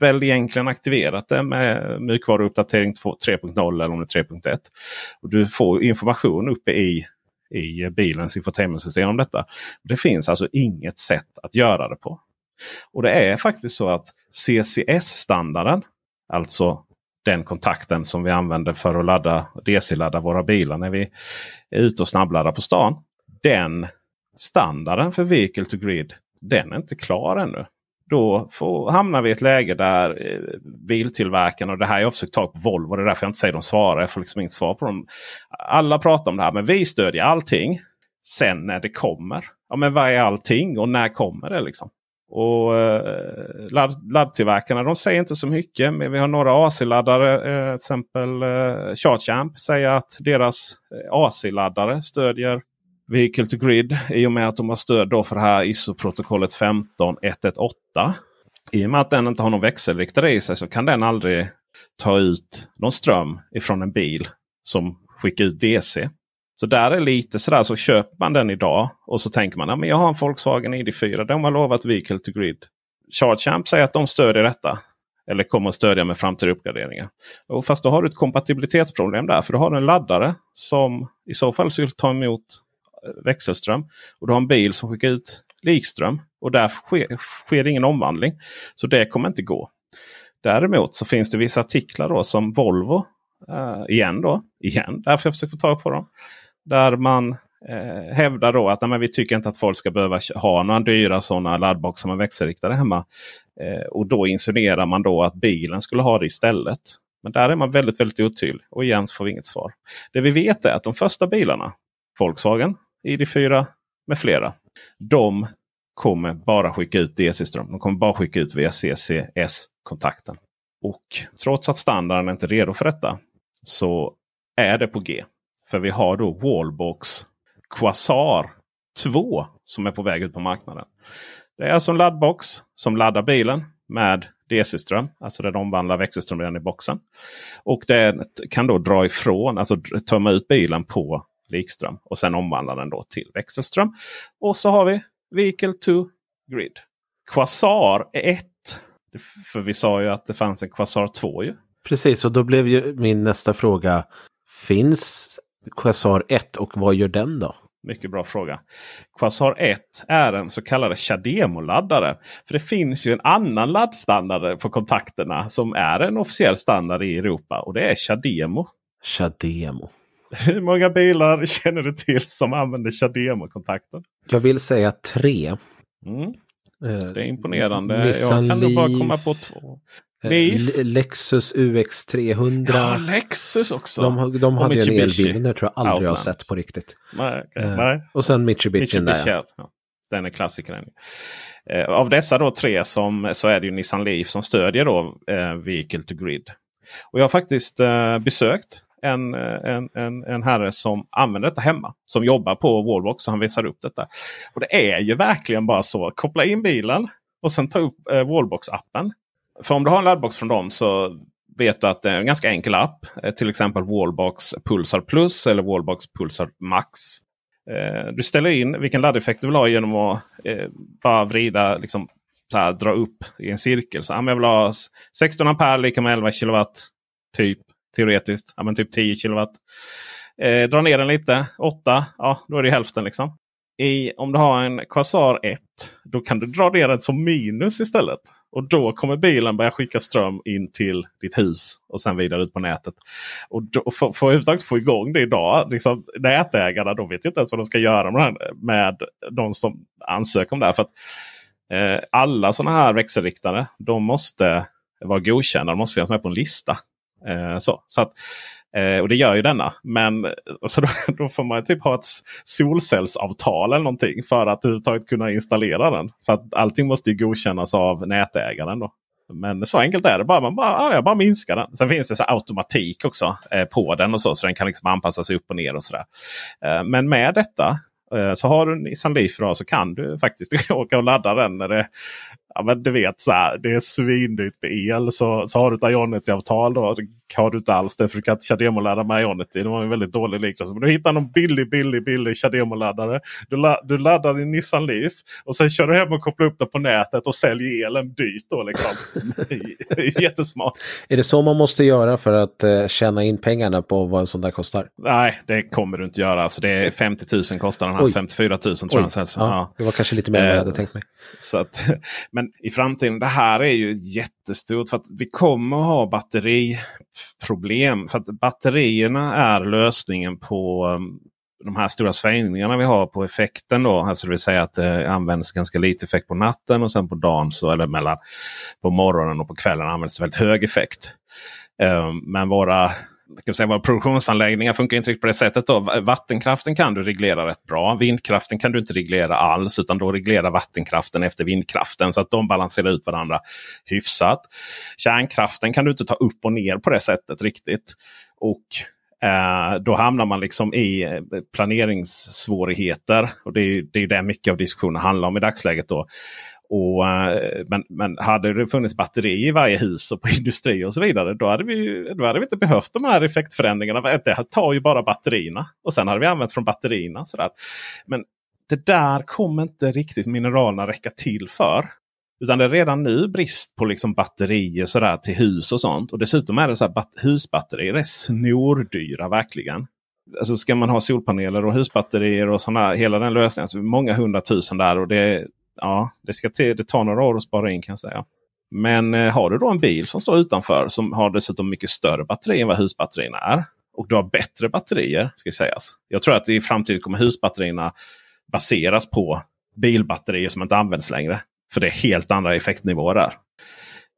väl egentligen aktiverat det med mjukvaruuppdatering 3.0 eller om det är 3.1. Och Du får information uppe i, i bilens infotainmentsystem om detta. Det finns alltså inget sätt att göra det på. Och det är faktiskt så att CCS-standarden, alltså den kontakten som vi använder för att ladda DC-ladda våra bilar när vi är ute och snabbladdar på stan. Den standarden för Vehicle to Grid, den är inte klar ännu. Då får, hamnar vi i ett läge där eh, biltillverkarna, och det här har jag försökt ta på Volvo, det är därför jag inte säger de svarar. Jag får liksom inget svar på dem. Alla pratar om det här, men vi stödjer allting. Sen när det kommer. Ja, men vad är allting och när kommer det? liksom? Och eh, ladd, laddtillverkarna de säger inte så mycket. Men vi har några AC-laddare. Eh, till exempel eh, ChargeAmp säger att deras eh, AC-laddare stödjer Vehicle to Grid. I och med att de har stöd då för det här ISO-protokollet 15118. I och med att den inte har någon växelriktare i sig så kan den aldrig ta ut någon ström ifrån en bil som skickar ut DC. Så där är lite sådär så köper man den idag och så tänker man att jag har en Volkswagen ID4. De har lovat Vehicle to Grid. ChargeAmp säger att de stödjer detta. Eller kommer att stödja med framtida uppgraderingar. Och fast då har du ett kompatibilitetsproblem där. För du har en laddare som i så fall skulle ta emot eh, växelström. Och du har en bil som skickar ut likström. Och där sker, sker ingen omvandling. Så det kommer inte gå. Däremot så finns det vissa artiklar då som Volvo Uh, igen då, igen, därför jag försöker få tag på dem. Där man eh, hävdar då att nej, vi tycker inte att folk ska behöva ha några dyra sådana laddboxar med växelriktare hemma. Eh, och då insinuerar man då att bilen skulle ha det istället. Men där är man väldigt, väldigt otydlig. Och igen så får vi inget svar. Det vi vet är att de första bilarna, Volkswagen, ID4 med flera. De kommer bara skicka ut DC-ström. De kommer bara skicka ut via CCS-kontakten. Och trots att standarden inte är redo för detta så är det på G. För vi har då Wallbox Quasar 2 som är på väg ut på marknaden. Det är alltså en laddbox som laddar bilen med DC-ström. Alltså den omvandlar växelström redan i boxen. Och den kan då dra ifrån, alltså tömma ut bilen på likström. Och sen omvandla den då till växelström. Och så har vi Vehicle to Grid. Quasar 1. För vi sa ju att det fanns en Quasar 2 ju. Precis, och då blev ju min nästa fråga. Finns Quasar 1 och vad gör den då? Mycket bra fråga. Quasar 1 är en så kallad CHAdeMO-laddare. För det finns ju en annan laddstandard på kontakterna som är en officiell standard i Europa. Och det är CHAdeMO. CHAdeMO. Hur många bilar känner du till som använder CHAdeMO-kontakten? Jag vill säga tre. Mm. Det är imponerande. Nissan jag kan nog bara komma på två. Leaf. Lexus UX300. Ja, Lexus också. De, de hade en elbil, den tror jag aldrig Outland. har sett på riktigt. Nej, okay. uh, Nej. Och sen Mitsubishi, Mitsubishi där. Ja. Den är klassikern. Uh, av dessa då tre som, så är det ju Nissan Leaf som stödjer då uh, Vehicle to Grid. Och jag har faktiskt besökt en, en, en, en herre som använder detta hemma. Som jobbar på Wallbox och han visar upp detta. Och det är ju verkligen bara så. Koppla in bilen och sen ta upp Wallbox-appen. För om du har en laddbox från dem så vet du att det är en ganska enkel app. Eh, till exempel Wallbox Pulsar Plus eller Wallbox Pulsar Max. Eh, du ställer in vilken laddeffekt du vill ha genom att eh, bara vrida, liksom, så här, dra upp i en cirkel. Så, jag vill ha 16 ampere lika med 11 kilowatt. Typ teoretiskt. Ja, men typ 10 kilowatt. Eh, dra ner den lite. 8. Ja, då är det hälften liksom. I, om du har en Quasar 1. Då kan du dra ner den som minus istället. Och då kommer bilen börja skicka ström in till ditt hus och sen vidare ut på nätet. Och då, för, för att överhuvudtaget få igång det idag, liksom, nätägarna de vet inte ens vad de ska göra med, med de som ansöker om det här. För att, eh, alla sådana här växelriktare de måste vara godkända. De måste finnas med på en lista. Eh, så, så att, Eh, och det gör ju denna. Men alltså, då, [laughs] då, får man typ ha ett solcellsavtal eller någonting för att överhuvudtaget kunna installera den. För att allting måste ju godkännas av nätägaren. Då. Men så enkelt är det. Bara, man bara, ja, bara minskar den. Sen finns det så automatik också eh, på den och så. Så den kan liksom anpassa sig upp och ner och sådär. Eh, men med detta eh, så har du en Nissan Leaf idag så kan du faktiskt [laughs] åka och ladda den när det ja, men du vet så här, det är svindyrt med el. Så, så har du ett Ionity-avtal då. Har du inte alls det för du kan inte CHAdeMO-ladda med Ionity. Det var en väldigt dålig liknelse. Men du hittar någon billig, billig, billig CHAdeMO-laddare. Du, la, du laddar din Nissan Leaf och sen kör du hem och kopplar upp det på nätet och säljer elen dyrt. Då, liksom. Jättesmart. Är det så man måste göra för att uh, tjäna in pengarna på vad en sån där kostar? Nej, det kommer du inte göra. Alltså, det är 50 000 kostar den här. Oj. 54 000 tror jag. Ja, ja. Det var kanske lite mer än vad jag hade tänkt mig. Så att, [laughs] men i framtiden, det här är ju jättestort. För att vi kommer att ha batteriproblem. För att batterierna är lösningen på um, de här stora svängningarna vi har på effekten. Då. Alltså det vill säga att eh, det används ganska lite effekt på natten och sen på dagen så, eller mellan på morgonen och på kvällen används det väldigt hög effekt. Ehm, men våra kan säga, våra produktionsanläggningar funkar inte riktigt på det sättet. Då. Vattenkraften kan du reglera rätt bra. Vindkraften kan du inte reglera alls. Utan då reglerar vattenkraften efter vindkraften. Så att de balanserar ut varandra hyfsat. Kärnkraften kan du inte ta upp och ner på det sättet riktigt. Och eh, då hamnar man liksom i eh, planeringssvårigheter. Och det är, det är det mycket av diskussionen handlar om i dagsläget. då. Och, eh, men, men hade det funnits batteri i varje hus och på industri och så vidare. Då hade vi, då hade vi inte behövt de här effektförändringarna. Det tar ju bara batterierna. Och sen hade vi använt från batterierna. Sådär. Men det där kommer inte riktigt mineralerna räcka till för. Utan det är redan nu brist på liksom batterier sådär till hus och sånt. Och dessutom är det så att husbatterier är snordyra verkligen. Alltså ska man ha solpaneler och husbatterier och såna, hela den lösningen. Så många hundratusen där. och det ja, det, ska till, det tar några år att spara in kan jag säga. Men eh, har du då en bil som står utanför som har dessutom mycket större batteri än vad husbatterierna är. Och du har bättre batterier ska sägas. Jag tror att i framtiden kommer husbatterierna baseras på bilbatterier som inte används längre. För det är helt andra effektnivåer där.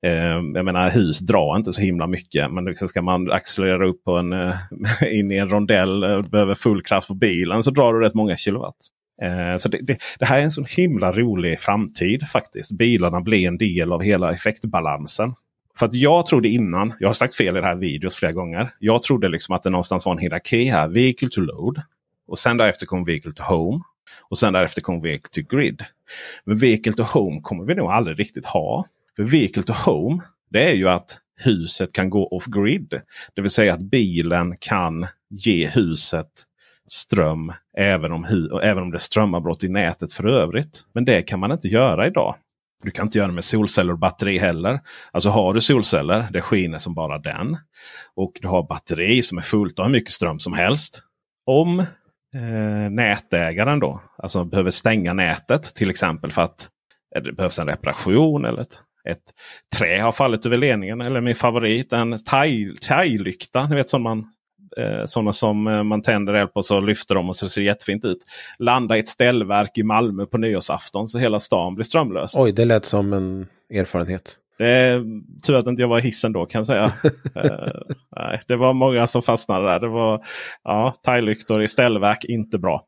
Eh, jag menar hus drar inte så himla mycket. Men liksom ska man accelerera upp på en, eh, [laughs] in i en rondell och behöver full kraft på bilen så drar du rätt många kilowatt. Eh, så det, det, det, här är en så himla rolig framtid faktiskt. Bilarna blir en del av hela effektbalansen. För att jag trodde innan, jag har sagt fel i det här videos flera gånger. Jag trodde liksom att det någonstans var en hierarki här. Vehicle to load. Och sen därefter kom vehicle to home. Och sen därefter kom vehicle to grid. Men vehicle to home kommer vi nog aldrig riktigt ha. För vehicle to home det är ju att huset kan gå off grid. Det vill säga att bilen kan ge huset ström även om, även om det är strömavbrott i nätet för övrigt. Men det kan man inte göra idag. Du kan inte göra det med solceller och batteri heller. Alltså har du solceller, det skiner som bara den. Och du har batteri som är fullt av hur mycket ström som helst. Om eh, nätägaren då alltså behöver stänga nätet till exempel för att eh, det behövs en reparation eller ett, ett trä har fallit över ledningen. Eller min favorit en thai-lykta. Ni vet som man eh, sådana som eh, man tänder eld på så lyfter de och så ser det jättefint ut. Landa i ett ställverk i Malmö på nyårsafton så hela stan blir strömlös. Oj, det lät som en erfarenhet. Det är tur att inte jag var i hissen då kan jag säga. uh, [laughs] nej, det var många som fastnade där. Det var ja, thailyktor i ställverk, inte bra.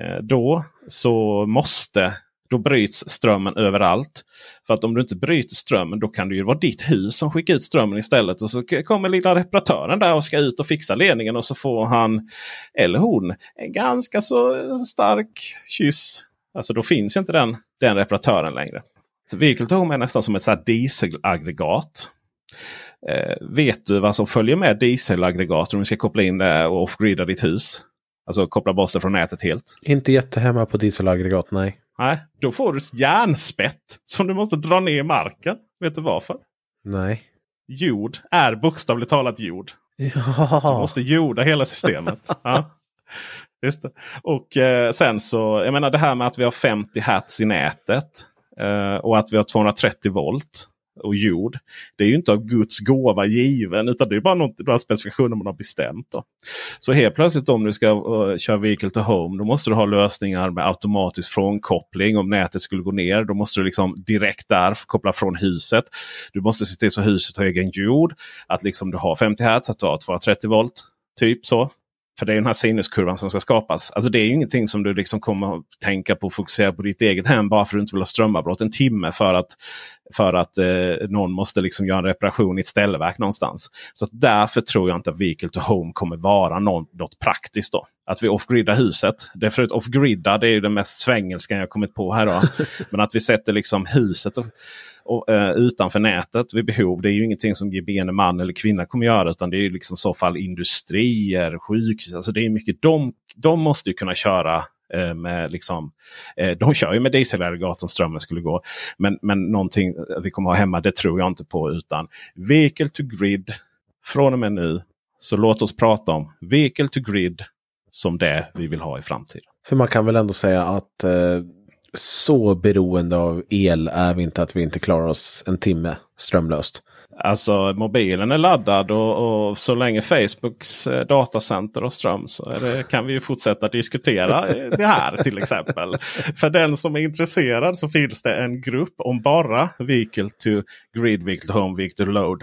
Uh, då så måste då bryts strömmen överallt. För att om du inte bryter strömmen då kan det ju vara ditt hus som skickar ut strömmen istället. Och så kommer lilla reparatören där och ska ut och fixa ledningen och så får han eller hon en ganska så stark kyss. Alltså då finns inte den, den reparatören längre. Så Vehicle Home är nästan som ett så dieselaggregat. Eh, vet du vad som följer med dieselaggregat om du ska koppla in det och off-grida ditt hus? Alltså koppla bort det från nätet helt. Inte jättehemma på dieselaggregat, nej. Nej, då får du järnspett som du måste dra ner i marken. Vet du varför? Nej. Jord är bokstavligt talat jord. Ja. Du måste jorda hela systemet. [laughs] ja. Just det. Och eh, sen så, jag menar det här med att vi har 50 hertz i nätet. Eh, och att vi har 230 volt och jord. Det är ju inte av Guds gåva given utan det är bara något, några specifikationer man har bestämt. Då. Så helt plötsligt om du ska uh, köra Vehicle to Home då måste du ha lösningar med automatisk frånkoppling. Om nätet skulle gå ner då måste du liksom direkt där koppla från huset. Du måste se till så huset har egen jord. Att liksom du har 50 Hz, att du har 230 volt. Typ så. För det är den här sinuskurvan som ska skapas. Alltså det är ingenting som du liksom kommer att tänka på och fokusera på ditt eget hem bara för att du inte vill ha strömavbrott en timme för att för att eh, någon måste liksom göra en reparation i ett ställverk någonstans. Så därför tror jag inte att Vehicle to Home kommer vara något, något praktiskt. då. Att vi off-griddar huset. Det är förut off-gridda det är det mest svängelska jag kommit på här. Då. [laughs] Men att vi sätter liksom huset och, och, uh, utanför nätet vid behov. Det är ju ingenting som gemene man eller kvinna kommer göra. Utan det är liksom i så fall industrier, sjukhus. Alltså det är mycket de, de måste ju kunna köra Eh, Eh, med liksom, eh, de kör ju med dieselaggregat om strömmen skulle gå. Men, men någonting vi kommer ha hemma det tror jag inte på. Utan Vehicle to Grid från och med nu. Så låt oss prata om Vehicle to Grid som det vi vill ha i framtiden. För man kan väl ändå säga att eh, så beroende av el är vi inte att vi inte klarar oss en timme strömlöst. Alltså mobilen är laddad och, och, så länge Facebooks eh, datacenter och ström så det, kan vi ju fortsätta diskutera det här till exempel. För den som är intresserad så finns det en grupp om bara Vehicle to Grid, Vehicle to Home, Vehicle to Load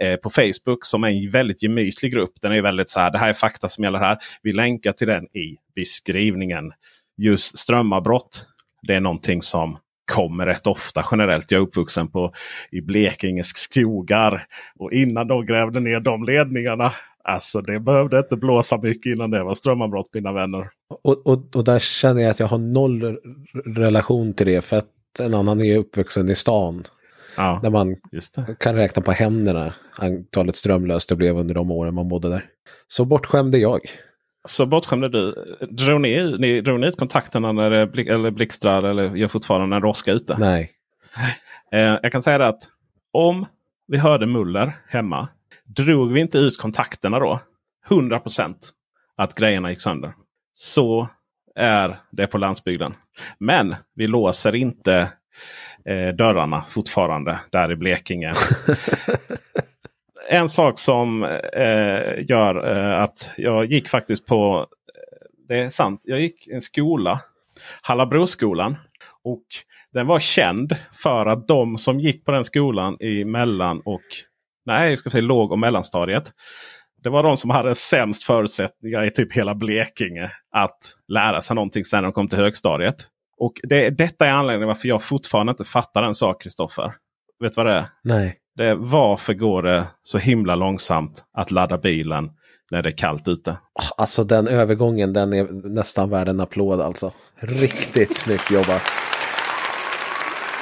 eh, på Facebook som är en väldigt gemytlig grupp. Den är väldigt så här, det här är fakta som gäller här. Vi länkar till den i beskrivningen. Just strömavbrott. Det är någonting som kommer rätt ofta generellt. Jag är uppvuxen på, i Blekinges skogar. Och innan de grävde ner de ledningarna. Alltså det behövde inte blåsa mycket innan det var strömavbrott mina vänner. Och, och, och där känner jag att jag har noll relation till det. För att en annan är uppvuxen i stan. Ja, där man kan räkna på händerna antalet strömlöst det blev under de åren man bodde där. Så bortskämd är jag. Så bortskämde du. Drog ni, ni, drog ni ut kontakterna när det blick, eller blixtrar eller gör fortfarande en roska ute? Nej. Eh, jag kan säga det att om vi hörde muller hemma. Drog vi inte ut kontakterna då? 100% att grejerna gick sönder. Så är det på landsbygden. Men vi låser inte eh, dörrarna fortfarande där i Blekinge. [laughs] en sak som eh, gör eh, att jag gick faktiskt på, eh, det är sant, jag gick en skola, Hallabroskolan. Och den var känd för att de som gick på den skolan i mellan och nej, jag ska säga låg och mellanstadiet. Det var de som hade sämst förutsättningar i typ hela Blekinge att lära sig någonting sen när de kom till högstadiet. Och det, detta är anledningen varför jag fortfarande inte fattar en sak Kristoffer. Vet du vad det är? Nej. Det är varför går det så himla långsamt att ladda bilen när det är kallt ute? Alltså den övergången den är nästan värd en applåd alltså. Riktigt snyggt jobbat.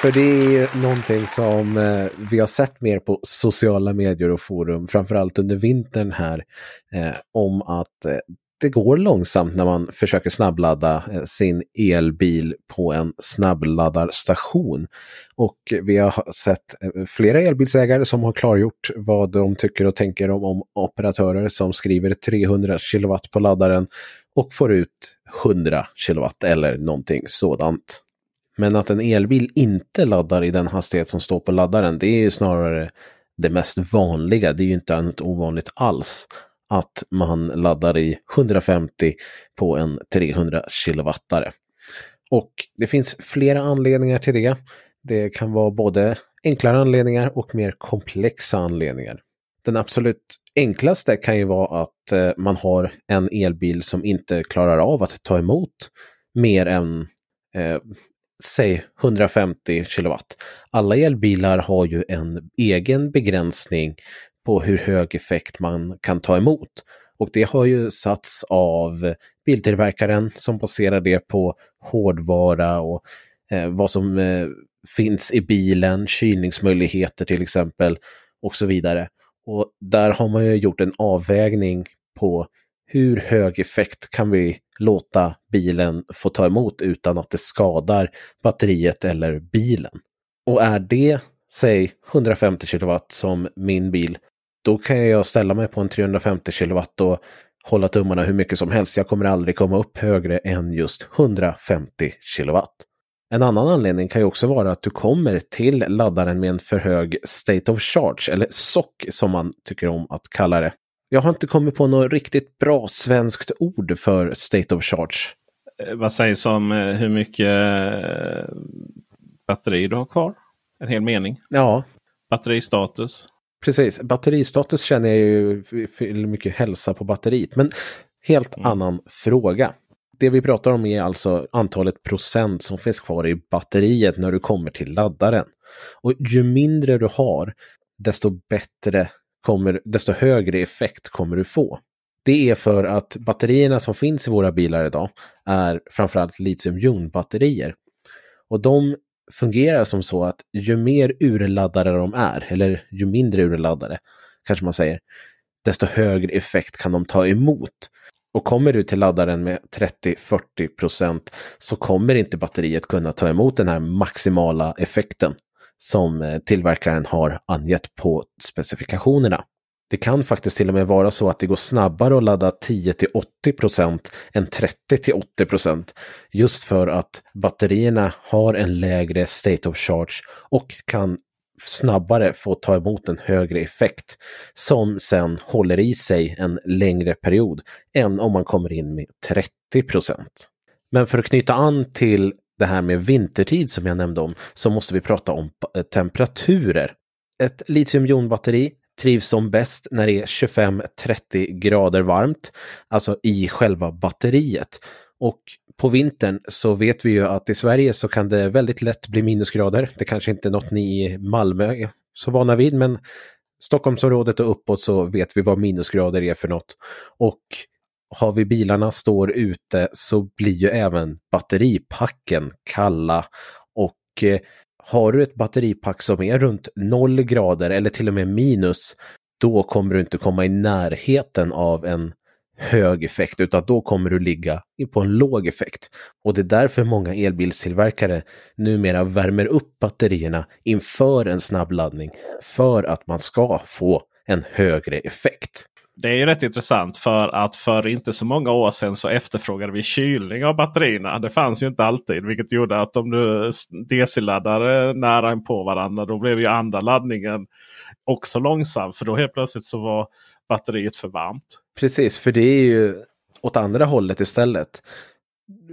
För det är någonting som eh, vi har sett mer på sociala medier och forum, framförallt under vintern här, eh, om att eh, det går långsamt när man försöker snabbladda eh, sin elbil på en snabbladdarstation. Och vi har sett eh, flera elbilsägare som har klargjort vad de tycker och tänker om, om operatörer som skriver 300 kW på laddaren och får ut 100 kW eller någonting sådant. Men att en elbil inte laddar i den hastighet som står på laddaren, det är snarare det mest vanliga. Det är ju inte något ovanligt alls att man laddar i 150 på en 300 kilowattare. Och det finns flera anledningar till det. Det kan vara både enklare anledningar och mer komplexa anledningar. Den absolut enklaste kan ju vara att eh, man har en elbil som inte klarar av att ta emot mer än eh, säg 150 kilowatt. Alla elbilar har ju en egen begränsning på hur hög effekt man kan ta emot. Och det har ju satts av biltillverkaren som baserar det på hårdvara och eh, vad som eh, finns i bilen, kylningsmöjligheter till exempel och så vidare. Och där har man ju gjort en avvägning på hur hög effekt kan vi låta bilen få ta emot utan att det skadar batteriet eller bilen. Och är det, säg 150 kW som min bil, då kan jag ställa mig på en 350 kW och hålla tummarna hur mycket som helst. Jag kommer aldrig komma upp högre än just 150 kW. En annan anledning kan ju också vara att du kommer till laddaren med en för hög state of charge, eller SOC som man tycker om att kalla det. Jag har inte kommit på något riktigt bra svenskt ord för state of charge. Eh, vad sägs om eh, hur mycket eh, batteri du har kvar? En hel mening. Ja. Batteristatus. Precis, batteristatus känner jag ju mycket hälsa på batteriet. Men helt mm. annan fråga. Det vi pratar om är alltså antalet procent som finns kvar i batteriet när du kommer till laddaren. Och ju mindre du har, desto bättre kommer, desto högre effekt kommer du få. Det är för att batterierna som finns i våra bilar idag är framförallt litiumjonbatterier. Och de fungerar som så att ju mer urladdade de är, eller ju mindre urladdade kanske man säger, desto högre effekt kan de ta emot. Och kommer du till laddaren med 30-40% så kommer inte batteriet kunna ta emot den här maximala effekten som eh, tillverkaren har angett på specifikationerna. Det kan faktiskt till och med vara så att det går snabbare att ladda 10 till 80 procent än 30 till 80 procent. just för att batterierna har en lägre state of charge och kan snabbare få ta emot en högre effekt som sen håller i sig en längre period än om man kommer in med 30 procent. Men för att knyta an till det här med vintertid som jag nämnde om så måste vi prata om temperaturer. Ett litiumjonbatteri trivs som bäst när det är 25-30 grader varmt, alltså i själva batteriet. Och på vintern så vet vi ju att i Sverige så kan det väldigt lätt bli minusgrader. Det kanske inte är något ni i Malmö är så vana vid, men Stockholmsområdet och uppåt så vet vi vad minusgrader är för något. Och har vi bilarna står ute så blir ju även batteripacken kalla och eh, har du ett batteripack som är runt 0 grader eller till och med minus, då kommer du inte komma i närheten av en hög effekt, utan då kommer du ligga på en låg effekt. Och det är därför många elbilstillverkare numera värmer upp batterierna inför en snabbladdning, för att man ska få en högre effekt. Det är ju rätt intressant för att för inte så många år sedan så efterfrågade vi kylning av batterierna. Det fanns ju inte alltid vilket gjorde att om du DC-laddade eh, nära på varandra då blev ju andra laddningen också långsam. För då helt plötsligt så var batteriet för varmt. Precis, för det är ju åt andra hållet istället.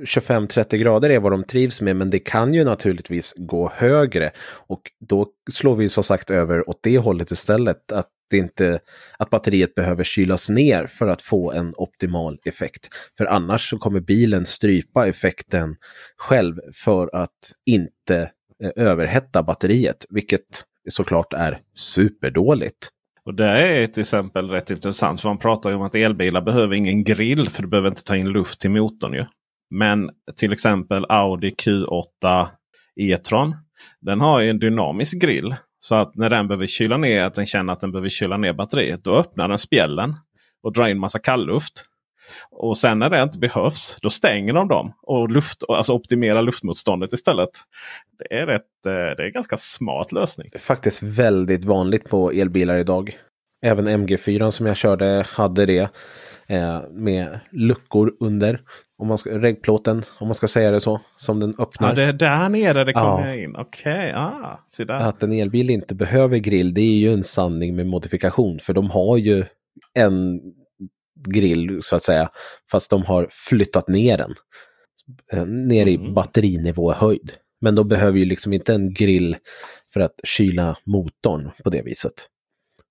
25-30 grader är vad de trivs med, men det kan ju naturligtvis gå högre. Och då slår vi som sagt över åt det hållet istället. Att, det inte, att batteriet behöver kylas ner för att få en optimal effekt. För annars så kommer bilen strypa effekten själv för att inte eh, överhetta batteriet, vilket såklart är superdåligt. Och det är till exempel rätt intressant. För man pratar ju om att elbilar behöver ingen grill för du behöver inte ta in luft till motorn. Ju. Men till exempel Audi Q8 E-tron. Den har en dynamisk grill. Så att när den behöver kyla ner, att den känner att den behöver kyla ner batteriet. Då öppnar den spjällen och drar in massa kallluft. Och sen när det inte behövs, då stänger de dem och luft, alltså optimerar luftmotståndet istället. Det är, rätt, eh, det är en ganska smart lösning. Det är Faktiskt väldigt vanligt på elbilar idag. Även MG4 som jag körde hade det eh, med luckor under. Om man ska, regplåten, om man ska säga det så, som den öppnar. Ja, det är där nere det kommer ja. in. Okej, okay. ah, så där. Att en elbil inte behöver grill, det är ju en sanning med modifikation. För de har ju en grill så att säga. Fast de har flyttat ner den. Eh, ner i mm. batterinivå höjd. Men de behöver ju liksom inte en grill för att kyla motorn på det viset.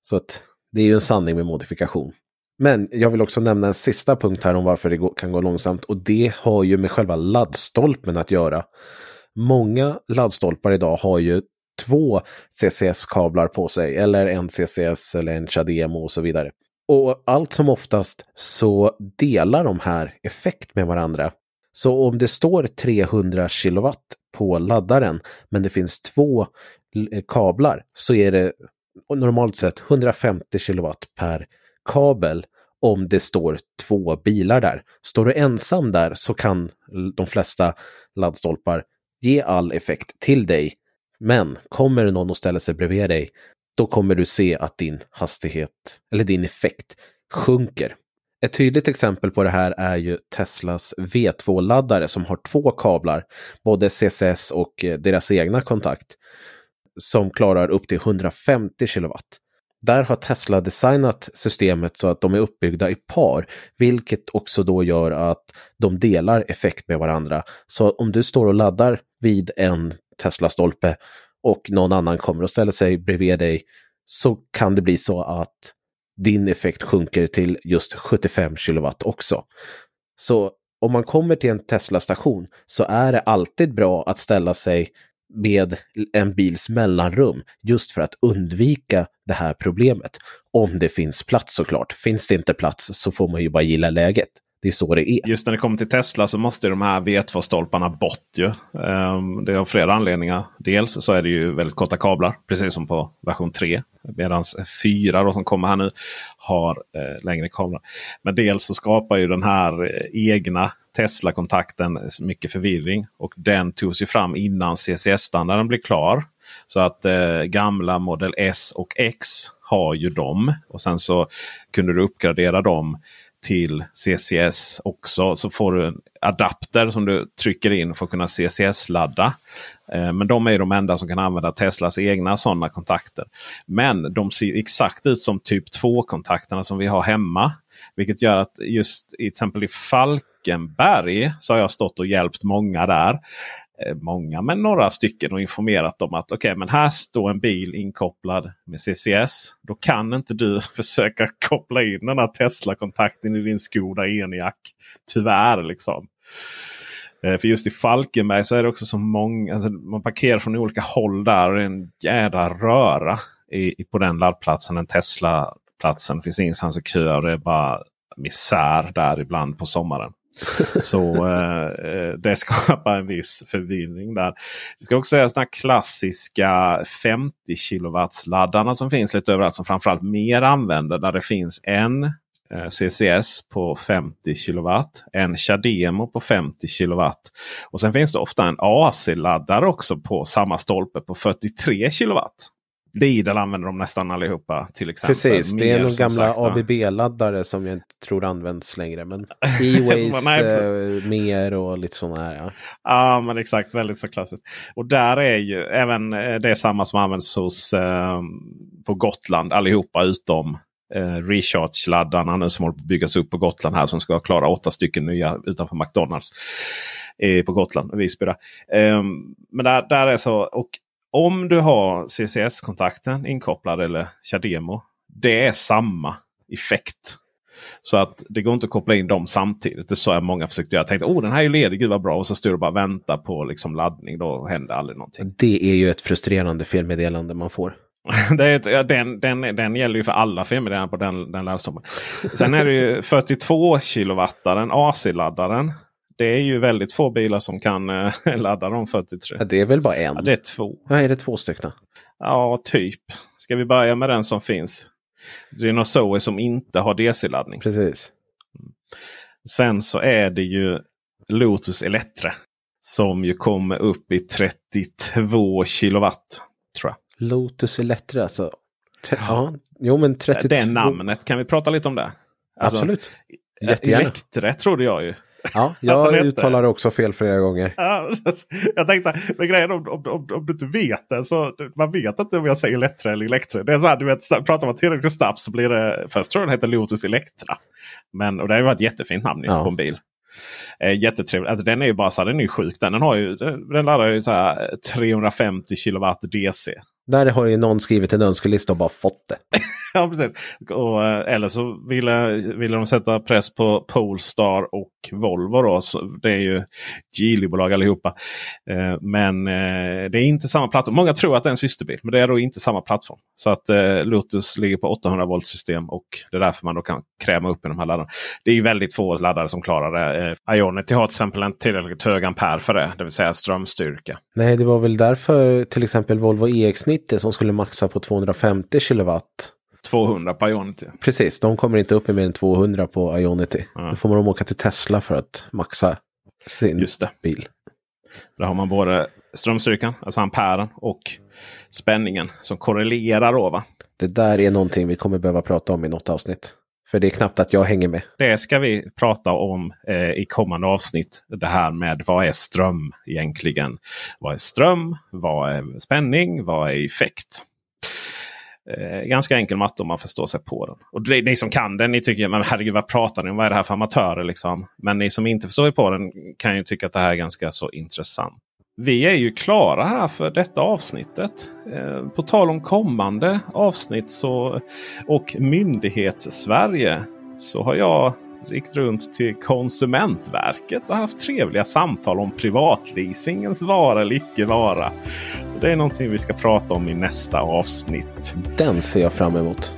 Så att det är ju en sanning med modifikation. Men jag vill också nämna en sista punkt här om varför det kan gå långsamt och det har ju med själva laddstolpen att göra. Många laddstolpar idag har ju två CCS-kablar på sig eller en CCS eller en CHAdeMO och så vidare. Och allt som oftast så delar de här effekt med varandra. Så om det står 300 kilowatt på laddaren men det finns två eh, kablar så är det normalt sett 150 kilowatt per kabel om det står två bilar där. Står du ensam där så kan de flesta laddstolpar ge all effekt till dig. Men kommer någon och ställer sig bredvid dig då kommer du se att din hastighet eller din effekt sjunker. Ett tydligt exempel på det här är ju Teslas V2-laddare som har två kablar, både CCS och eh, deras egna kontakt, som klarar upp till 150 kilowatt. Där har Tesla designat systemet så att de är uppbyggda i par, vilket också då gör att de delar effekt med varandra. Så om du står och laddar vid en Tesla-stolpe och någon annan kommer och ställer sig bredvid dig så kan det bli så att din effekt sjunker till just 75 kilowatt också. Så om man kommer till en Tesla-station så är det alltid bra att ställa sig med en bils mellanrum just för att undvika det här problemet. Om det finns plats såklart. Finns det inte plats så får man ju bara gilla läget. Det är så det är. Just när det kommer till Tesla så måste de här V2-stolparna bort. Ju. Um, det av flera anledningar. Dels så är det ju väldigt korta kablar, precis som på version 3. Medan 4 då, som kommer här nu har eh, längre kablar. Men dels så skapar ju den här eh, egna Tesla-kontakten mycket förvirring. Och den togs ju fram innan CCS-standarden blev klar. Så att eh, gamla Model S och X har ju dem. Och sen så kunde du uppgradera dem till CCS också. Så får du en adapter som du trycker in för att kunna CCS-ladda. Eh, men de är de enda som kan använda Teslas egna sådana kontakter. Men de ser exakt ut som typ 2-kontakterna som vi har hemma. Vilket gör att just i till exempel i Falkenberg så har jag stått och hjälpt många där. Eh, många, men några stycken och informerat dem att okej, okay, men här står en bil inkopplad med CCS. Då kan inte du [laughs] försöka koppla in den här Tesla-kontakten i din Skoda Eniac. Tyvärr liksom. Eh, för just i Falkenberg så är det också så många. Alltså man parkerar från olika håll där. Och det är en jädra röra i, på den laddplatsen. Den Tesla-platsen. Det finns ingenstans att köa. Det är bara misär där ibland på sommaren. [laughs] Så eh, eh, det skapar en viss förvirring där. Vi ska också säga sådana klassiska 50 kW laddarna som finns lite överallt. Som framförallt mer använder. Där det finns en eh, CCS på 50 kW. En Chademo på 50 kW. Och sen finns det ofta en AC-laddare också på samma stolpe på 43 kW. Lidl använder de nästan allihopa till exempel. Precis, det är nog gamla ABB-laddare som jag inte tror används längre. Men [laughs] E-Ways eh, mer och lite sådana här. Ja. ja, men exakt. Väldigt så klassiskt. Och där är ju även eh, det samma som används hos eh, på Gotland allihopa utom eh, Recharge-laddarna nu som håller på att byggas upp på Gotland här som ska klara åtta stycken nya utanför McDonalds. Eh, på Gotland, Visby. Eh, men där, där är så. Och om du har CCS-kontakten inkopplad eller Chademo. Det är samma effekt. Så att det går inte att koppla in dem samtidigt. Det är så många försökte göra. Jag tänkte oh den här är ledig, gud vad bra. Och så står du bara och väntar på liksom laddning. Då händer aldrig någonting. Det är ju ett frustrerande felmeddelande man får. [laughs] det är ett, den, den, den gäller ju för alla felmeddelanden på den, den laddstolpen. Sen är det ju 42 kW-den AC-laddaren. Det är ju väldigt få bilar som kan äh, [laughs] ladda de 43. Ja, det är väl bara en? Ja, det är två. Ja, är det två stycken? Ja, typ. Ska vi börja med den som finns? Renault Zoe som inte har DC-laddning. Precis. Sen så är det ju Lotus Elettre. Som ju kommer upp i 32 kilowatt. Tror jag. Lotus Elettre alltså. Ja, jo men 32. Det namnet, kan vi prata lite om det? Alltså, Absolut. Jättegärna. Electre trodde jag ju. Ja, [laughs] jag uttalar också fel flera gånger. Ja, [laughs] jag tänkte, men grejen om, om, om, om, du inte vet det så man vet inte om jag säger Electra eller Electra. Det är så här, du vet, pratar man tillräckligt snabbt så blir det, först tror jag den heter Lotus Electra. Men, och det varit ett jättefint namn ja. på en bil. Eh, jättetrevligt. Alltså, den är ju bara så här, den är sjuk. Den, den, har ju, den laddar ju så här 350 kW DC. Där har ju någon skrivit en önskelista och bara fått det. [laughs] ja, precis. Och, eh, eller så ville, ville de sätta press på Polestar och Volvo. Då. Så det är ju Geely-bolag allihopa. Eh, men eh, det är inte samma plattform. Många tror att det är en systerbil. Men det är då inte samma plattform. Så att Lotus ligger på 800 volt system. Och det är därför man då kan kräma upp i de här laddarna. Det är väldigt få laddare som klarar det. Ionity har till exempel en tillräckligt hög ampere för det. Det vill säga strömstyrka. Nej, det var väl därför till exempel Volvo EX90 som skulle maxa på 250 kilowatt 200 på Ionity. Precis, de kommer inte upp i mer än 200 på Ionity. Ja. Då får man åka till Tesla för att maxa sin Just det. bil. Där har man både strömstyrkan, alltså amperen, och spänningen som korrelerar. Då, va? Det där är någonting vi kommer behöva prata om i något avsnitt. För det är knappt att jag hänger med. Det ska vi prata om eh, i kommande avsnitt. Det här med vad är ström egentligen? Vad är ström? Vad är spänning? Vad är effekt? Eh, ganska enkel matte om man förstår sig på den. Och det, ni som kan den, ni tycker men herregud vad pratar ni om? Vad är det här för amatörer? Liksom? Men ni som inte förstår er på den kan ju tycka att det här är ganska så intressant. Vi är ju klara här för detta avsnittet. Eh, på tal om kommande avsnitt så, och myndighets-Sverige så har jag ringt runt till Konsumentverket och haft trevliga samtal om privatleasingens vara eller icke vara. Så Det är någonting vi ska prata om i nästa avsnitt. Den ser jag fram emot.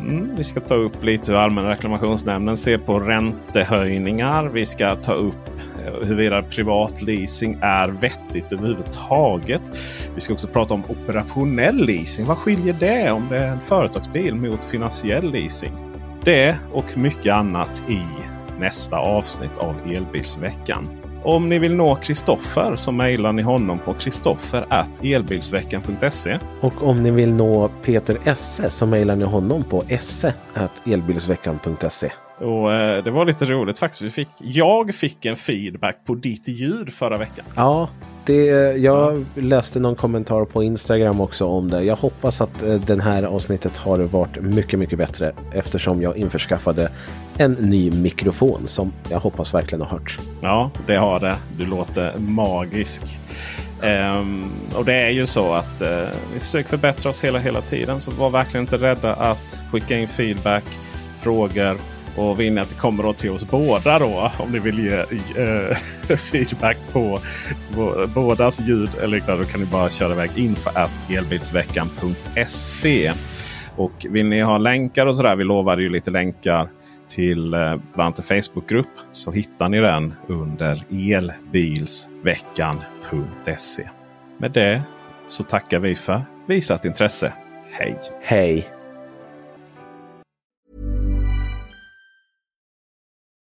Mm, vi ska ta upp lite hur Allmänna reklamationsnämnden ser på räntehöjningar. Vi ska ta upp huruvida privat leasing är vettigt överhuvudtaget. Vi ska också prata om operationell leasing. Vad skiljer det om det är en företagsbil mot finansiell leasing? Det och mycket annat i nästa avsnitt av Elbilsveckan. Om ni vill nå Kristoffer så mejlar ni honom på kristoffer.elbilsveckan.se. Och om ni vill nå Peter Esse så mejlar ni honom på esse.elbilsveckan.se. Och eh, Det var lite roligt faktiskt. Vi fick, jag fick en feedback på ditt ljud förra veckan. Ja, det, jag läste någon kommentar på Instagram också om det. Jag hoppas att eh, den här avsnittet har varit mycket, mycket bättre eftersom jag införskaffade en ny mikrofon som jag hoppas verkligen har hörts. Ja, det har det. Du låter magisk. Ehm, och det är ju så att eh, vi försöker förbättra oss hela, hela tiden. Så var verkligen inte rädda att skicka in feedback, frågor och vill ni att det kommer då till oss båda då om ni vill ge eh, [laughs] feedback på bådas ljud eller liknande. Då kan ni bara köra iväg info elbilsveckan.se. Och vill ni ha länkar och sådär. Vi lovade ju lite länkar till eh, bland annat en Facebookgrupp. Så hittar ni den under elbilsveckan.se. Med det så tackar vi för visat intresse. Hej! Hej!